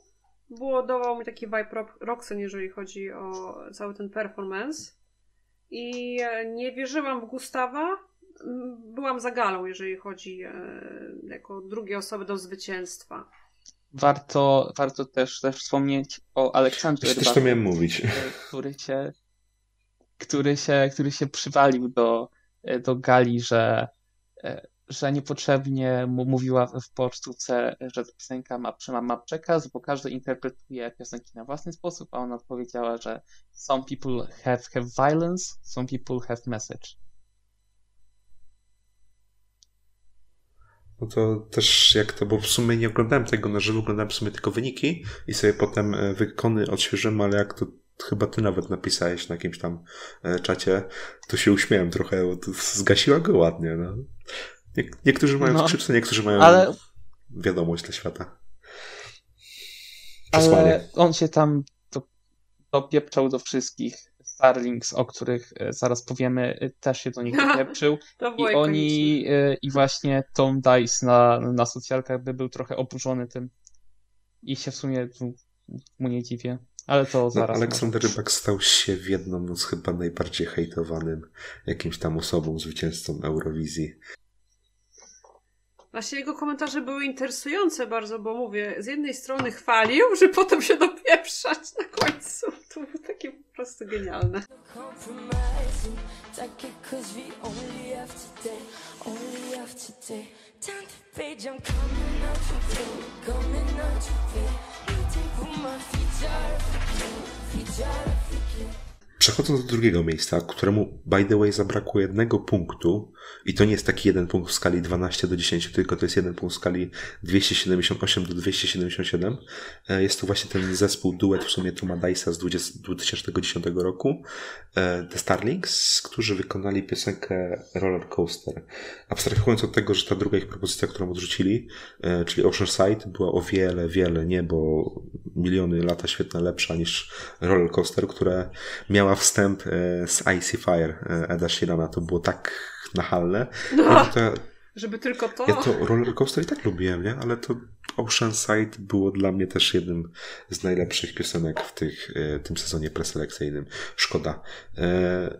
Było, dawał mi taki vibe rock, Roxen, jeżeli chodzi o cały ten performance. I e, nie wierzyłam w Gustawa. Mm, Byłam za galą, jeżeli chodzi e, jako drugie osoby do zwycięstwa. Warto, warto też, też wspomnieć o Aleksandrze Też, też to Rybaku. miałem mówić. e, który się, który się, który się przywalił do, e, do Gali, że, e, że niepotrzebnie mówiła w pocztówce, że piosenka ma, ma, przekaz, bo każdy interpretuje piosenki na własny sposób, a ona odpowiedziała, że some people have, have violence, some people have message. No to też jak to, bo w sumie nie oglądałem tego na żywo, oglądałem w sumie tylko wyniki i sobie potem e, wykony odświeżymy, ale jak to chyba ty nawet napisałeś na jakimś tam e, czacie, to się uśmiałem trochę, bo to zgasiła go ładnie, no. Nie, niektórzy mają No. skrzypce, niektórzy mają Ale, wiadomość dla świata. Przesłanie. ale on się tam do, dopieprzał do wszystkich. Starlings, o których e, zaraz powiemy, e, też się do nich dopieprzył. I oni, i właśnie Tom Dice na, na socjalkach by był trochę oburzony tym. I się w sumie mu- mu nie dziwię. Ale to No, zaraz. Aleksander może. Rybak stał się w jedną noc chyba najbardziej hejtowanym jakimś tam osobą, zwycięzcą Eurowizji. Właśnie jego komentarze były interesujące bardzo, bo mówię, z jednej strony chwalił, że potem się dopieprzać na końcu. To było takie po prostu genialne. Przechodząc do drugiego miejsca, któremu by the way zabrakło jednego punktu, i to nie jest taki jeden punkt w skali 12 do 10, tylko to jest jeden punkt w skali 278 do 277. E, Jest to właśnie ten zespół, duet w sumie Toma Dice'a z 20, 2010 roku, e, The Starlings, którzy wykonali piosenkę Roller Coaster. Abstrahując od tego, że ta druga ich propozycja, którą odrzucili, e, czyli Oceanside, była o wiele, wiele niebo, miliony lata świetna lepsza niż Roller Coaster, które miała wstęp z Icy Fire Eda Sheerana. To było tak nachalne. No. To, ja- Żeby tylko to. ja to Roller Coaster i tak lubiłem, nie? Ale to Oceanside było dla mnie też jednym z najlepszych piosenek w tych, e, tym sezonie preselekcyjnym. Szkoda. E,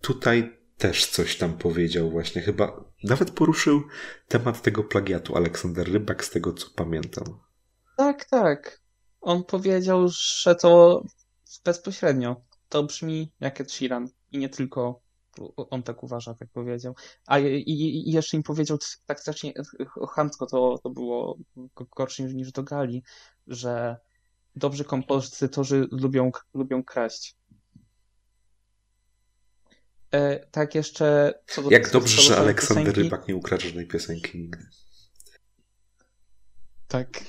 tutaj też coś tam powiedział właśnie. Chyba nawet poruszył temat tego plagiatu Aleksander Rybak, z tego co pamiętam. Tak, tak. On powiedział, że to bezpośrednio. To brzmi jak Ed Sheeran. I nie tylko on tak uważa, tak powiedział. A i, i, jeszcze im powiedział tak strasznie chamsko, to, to było gorsze niż, niż do Gali, że dobrzy kompozytorzy lubią, lubią kraść. E, tak jeszcze... Co do, Jak co do dobrze, że Aleksander piosenki. Rybak nie ukradł żadnej piosenki nigdy. Tak.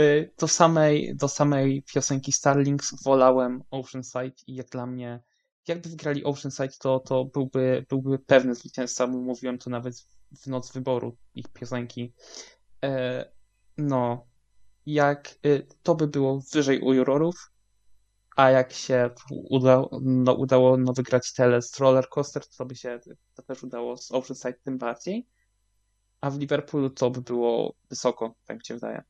Y, Do samej, do samej piosenki Starlings wolałem Oceanside i jak dla mnie jakby wygrali Oceanside, to, to byłby, byłby pewny zwycięzca, mówiłem to nawet w noc wyboru ich piosenki. E, no, jak y, to by było wyżej u jurorów, a jak się udało, no, udało no, wygrać tele z Roller Coaster, to by się to też udało z Oceanside tym bardziej. A w Liverpoolu to by było wysoko, tak mi się wydaje.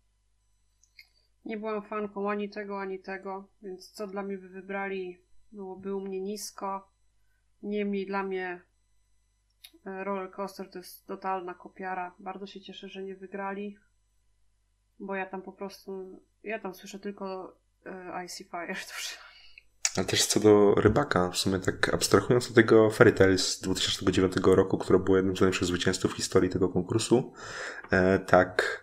Nie byłam fanką ani tego, ani tego, więc co dla mnie by wybrali, byłoby u mnie nisko. Niemniej dla mnie e, Roller Coaster to jest totalna kopiara. Bardzo się cieszę, że nie wygrali, bo ja tam po prostu, ja tam słyszę tylko e, Icy Fire. Ale też co do rybaka, w sumie tak abstrahując od tego Fairy Tail z 2009 roku, które było jednym z najlepszych zwycięzców w historii tego konkursu, e, tak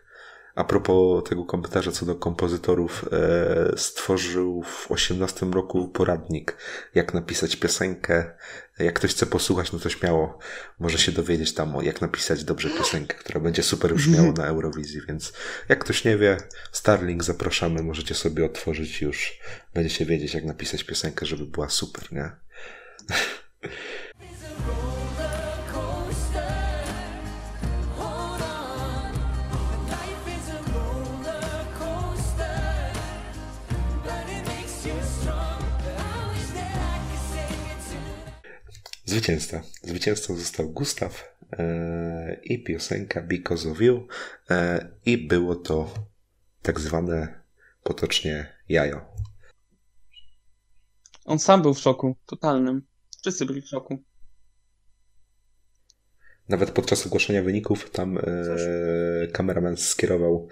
a propos tego komentarza co do kompozytorów, e, stworzył w 18 roku poradnik, jak napisać piosenkę. Jak ktoś chce posłuchać, no to śmiało może się dowiedzieć tam, jak napisać dobrze piosenkę, która będzie super brzmiała na Eurowizji, więc jak ktoś nie wie, Starlink zapraszamy, możecie sobie otworzyć już, będziecie wiedzieć jak napisać piosenkę, żeby była super, nie? Zwycięzca. Zwycięzcą został Gustaw e, i piosenka Because of You e, i było to tak zwane potocznie jajo. On sam był w szoku, totalnym. Wszyscy byli w szoku. Nawet podczas ogłoszenia wyników tam e, kameraman skierował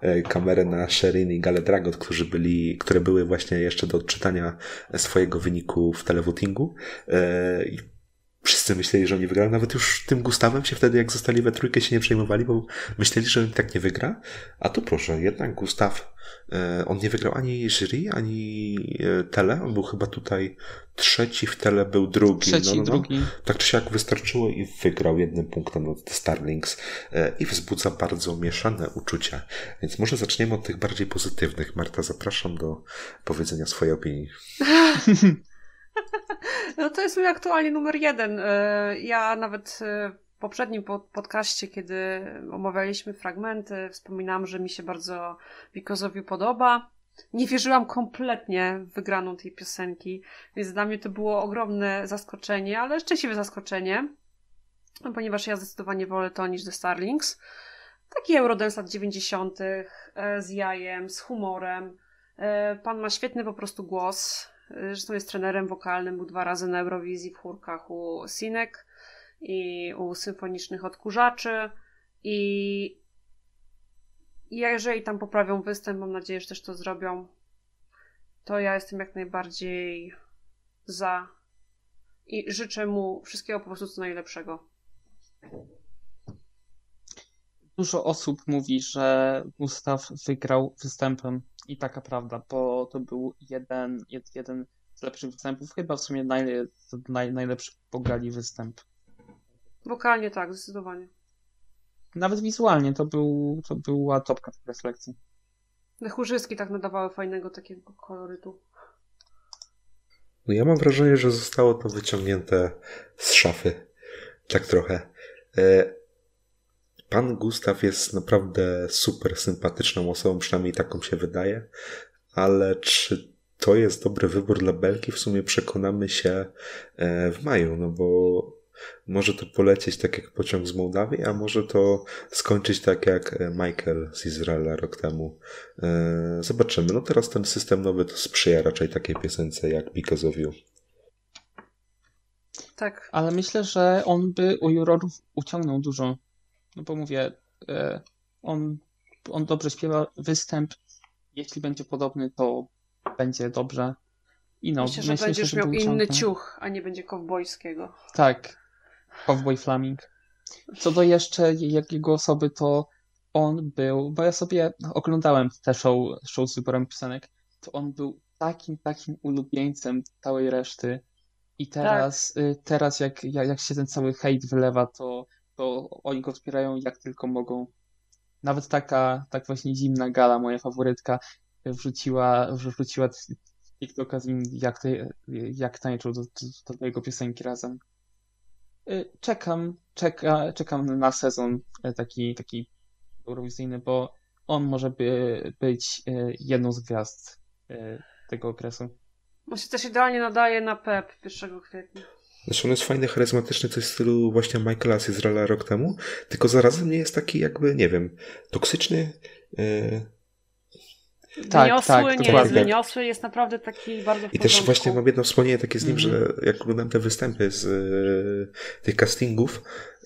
e, kamerę na Sherin i Gale Dragot, którzy byli, które były właśnie jeszcze do odczytania swojego wyniku w televotingu. E, wszyscy myśleli, że oni wygrają. Nawet już tym Gustawem się wtedy, jak zostali we trójkę, się nie przejmowali, bo myśleli, że on tak nie wygra. A tu proszę, jednak Gustaw, e, on nie wygrał ani jury, ani e, tele. On był chyba tutaj trzeci w tele, był drugi. Trzeci, no, no, no. drugi. Tak czy siak wystarczyło i wygrał jednym punktem nad The Starlings e, i wzbudza bardzo mieszane uczucia. Więc może zaczniemy od tych bardziej pozytywnych. Marta, zapraszam do powiedzenia swojej opinii. No to jest mój aktualnie numer jeden. E, Ja nawet e, w poprzednim pod- podcaście, kiedy omawialiśmy fragmenty, wspominałam, że mi się bardzo Because podoba. Nie wierzyłam kompletnie w wygraną tej piosenki, więc dla mnie to było ogromne zaskoczenie, ale szczęśliwe zaskoczenie, no, ponieważ ja zdecydowanie wolę to niż The Starlings. Taki Eurodance lat 90. e, z jajem, z humorem. Pan ma świetny po prostu głos. Zresztą jest trenerem wokalnym, był dwa razy na Eurowizji w chórkach u Sinek i u symfonicznych odkurzaczy. I i jeżeli tam poprawią występ, mam nadzieję, że też to zrobią, to ja jestem jak najbardziej za i życzę mu wszystkiego po prostu co najlepszego. Dużo osób mówi, że Gustaw wygrał występem i taka prawda, bo to był jeden, jed- jeden z lepszych występów, chyba w sumie naj, naj, najlepszy pogali występ. Wokalnie tak, zdecydowanie. Nawet wizualnie to, był, to była topka w preselekcji. Te chórzyski tak nadawały fajnego takiego kolorytu. No ja mam wrażenie, że zostało to wyciągnięte z szafy. Tak trochę. E, Pan Gustaw jest naprawdę super sympatyczną osobą, przynajmniej taką się wydaje, ale czy to jest dobry wybór dla Belki? W sumie przekonamy się e, w maju, no bo może to polecieć tak jak pociąg z Mołdawii, a może to skończyć tak jak e, Michael z Izraela rok temu. E, Zobaczymy. No teraz ten system nowy to sprzyja raczej takiej piosence jak Because of You. Tak. Ale myślę, że on by u jurorów uciągnął dużo. No bo mówię, e, on, on dobrze śpiewa występ. Jeśli będzie podobny, to będzie dobrze. I no, Myślę, że myślę, będziesz że miał inny ciuch, a nie będzie kowbojskiego. Tak, Cowboy Flaming. Co do jeszcze jakiego osoby, to on był, bo ja sobie oglądałem te show, show z wyborem piosenek, to on był takim, takim ulubieńcem całej reszty. I teraz, y, teraz jak, jak, jak się ten cały hejt wylewa, to, to oni go wspierają jak tylko mogą. Nawet taka, tak właśnie zimna gala, moja faworytka, wrzuciła, wrzuciła TikToka z nim, jak, te, jak tańczył do, do, do jego piosenki razem. Y, Czekam, czeka, czekam na sezon y, taki, taki eurowizyjny, bo on może by, być y, jedną z gwiazd y, tego okresu. On się też idealnie nadaje na PEP 1 kwietnia. Znaczy on jest fajny, charyzmatyczny, coś w stylu właśnie Michaela z Izraela rok temu, tylko zarazem nie jest taki jakby, nie wiem, toksyczny. Yy, Tak, wyniosły, tak, nie jest dokładnie. wyniosły, jest naprawdę taki bardzo I też właśnie mam jedno wspomnienie takie z nim, Mhm. że jak oglądałem te występy z e, tych castingów,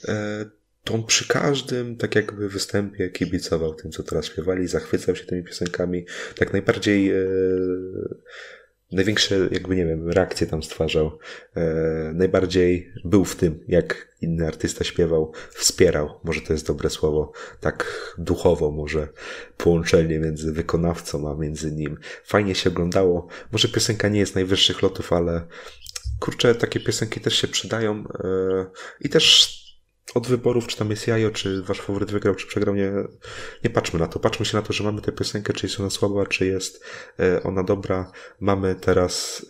e, to on przy każdym tak jakby występie kibicował tym, co teraz śpiewali, zachwycał się tymi piosenkami. Tak najbardziej e, największe jakby, nie wiem, reakcje tam stwarzał. E, najbardziej był w tym, jak inny artysta śpiewał, wspierał, może to jest dobre słowo, tak duchowo może połączenie między wykonawcą, a między nim. Fajnie się oglądało. Może piosenka nie jest najwyższych lotów, ale kurczę, takie piosenki też się przydają e, i też od wyborów, czy tam jest jajo, czy wasz faworyt wygrał, czy przegrał, nie, nie patrzmy na to. Patrzmy się na to, że mamy tę piosenkę, czy jest ona słaba, czy jest e, ona dobra. Mamy teraz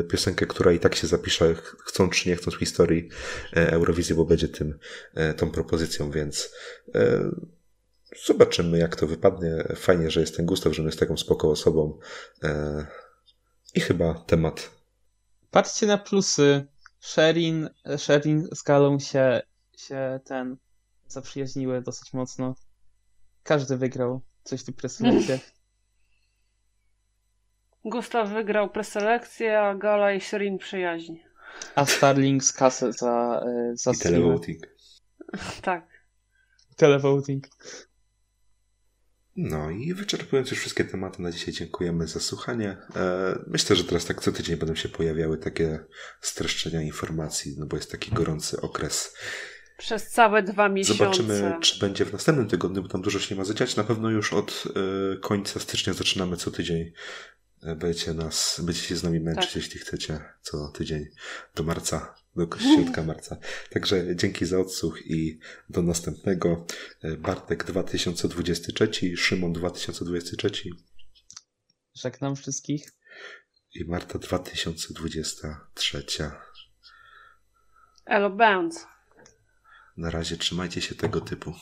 e, piosenkę, która i tak się zapisze, ch- chcąc czy nie chcąc w historii e, Eurowizji, bo będzie tym, tą propozycją, więc zobaczymy, jak to wypadnie. Fajnie, że jest ten Gustaw, że on jest taką spoko osobą. I chyba temat Patrzcie na plusy. Sherin, Sherin z Galą się, się ten zaprzyjaźniły dosyć mocno. Każdy wygrał coś w tych preselekcjach. Gustaw wygrał preselekcję, a Gala i Shirin przyjaźń. A Starling z kasę za, e, za i televoting. Tak. Televoting. No i wyczerpując już wszystkie tematy na dzisiaj, dziękujemy za słuchanie. E, Myślę, że teraz tak co tydzień będą się pojawiały takie streszczenia informacji, no bo jest taki gorący okres. Przez całe dwa miesiące. Zobaczymy, czy będzie w następnym tygodniu, bo tam dużo się nie ma zadziać. Na pewno już od e, końca stycznia zaczynamy co tydzień. E, Będziecie nas, będziecie się z nami męczyć, Tak. jeśli chcecie, co tydzień do marca, do środka marca. Także dzięki za odsłuch i do następnego. E, Bartek 2023, Szymon 2023 Żegnam wszystkich. i Marta 2023. Elo Bounce. Na razie trzymajcie się tego typu.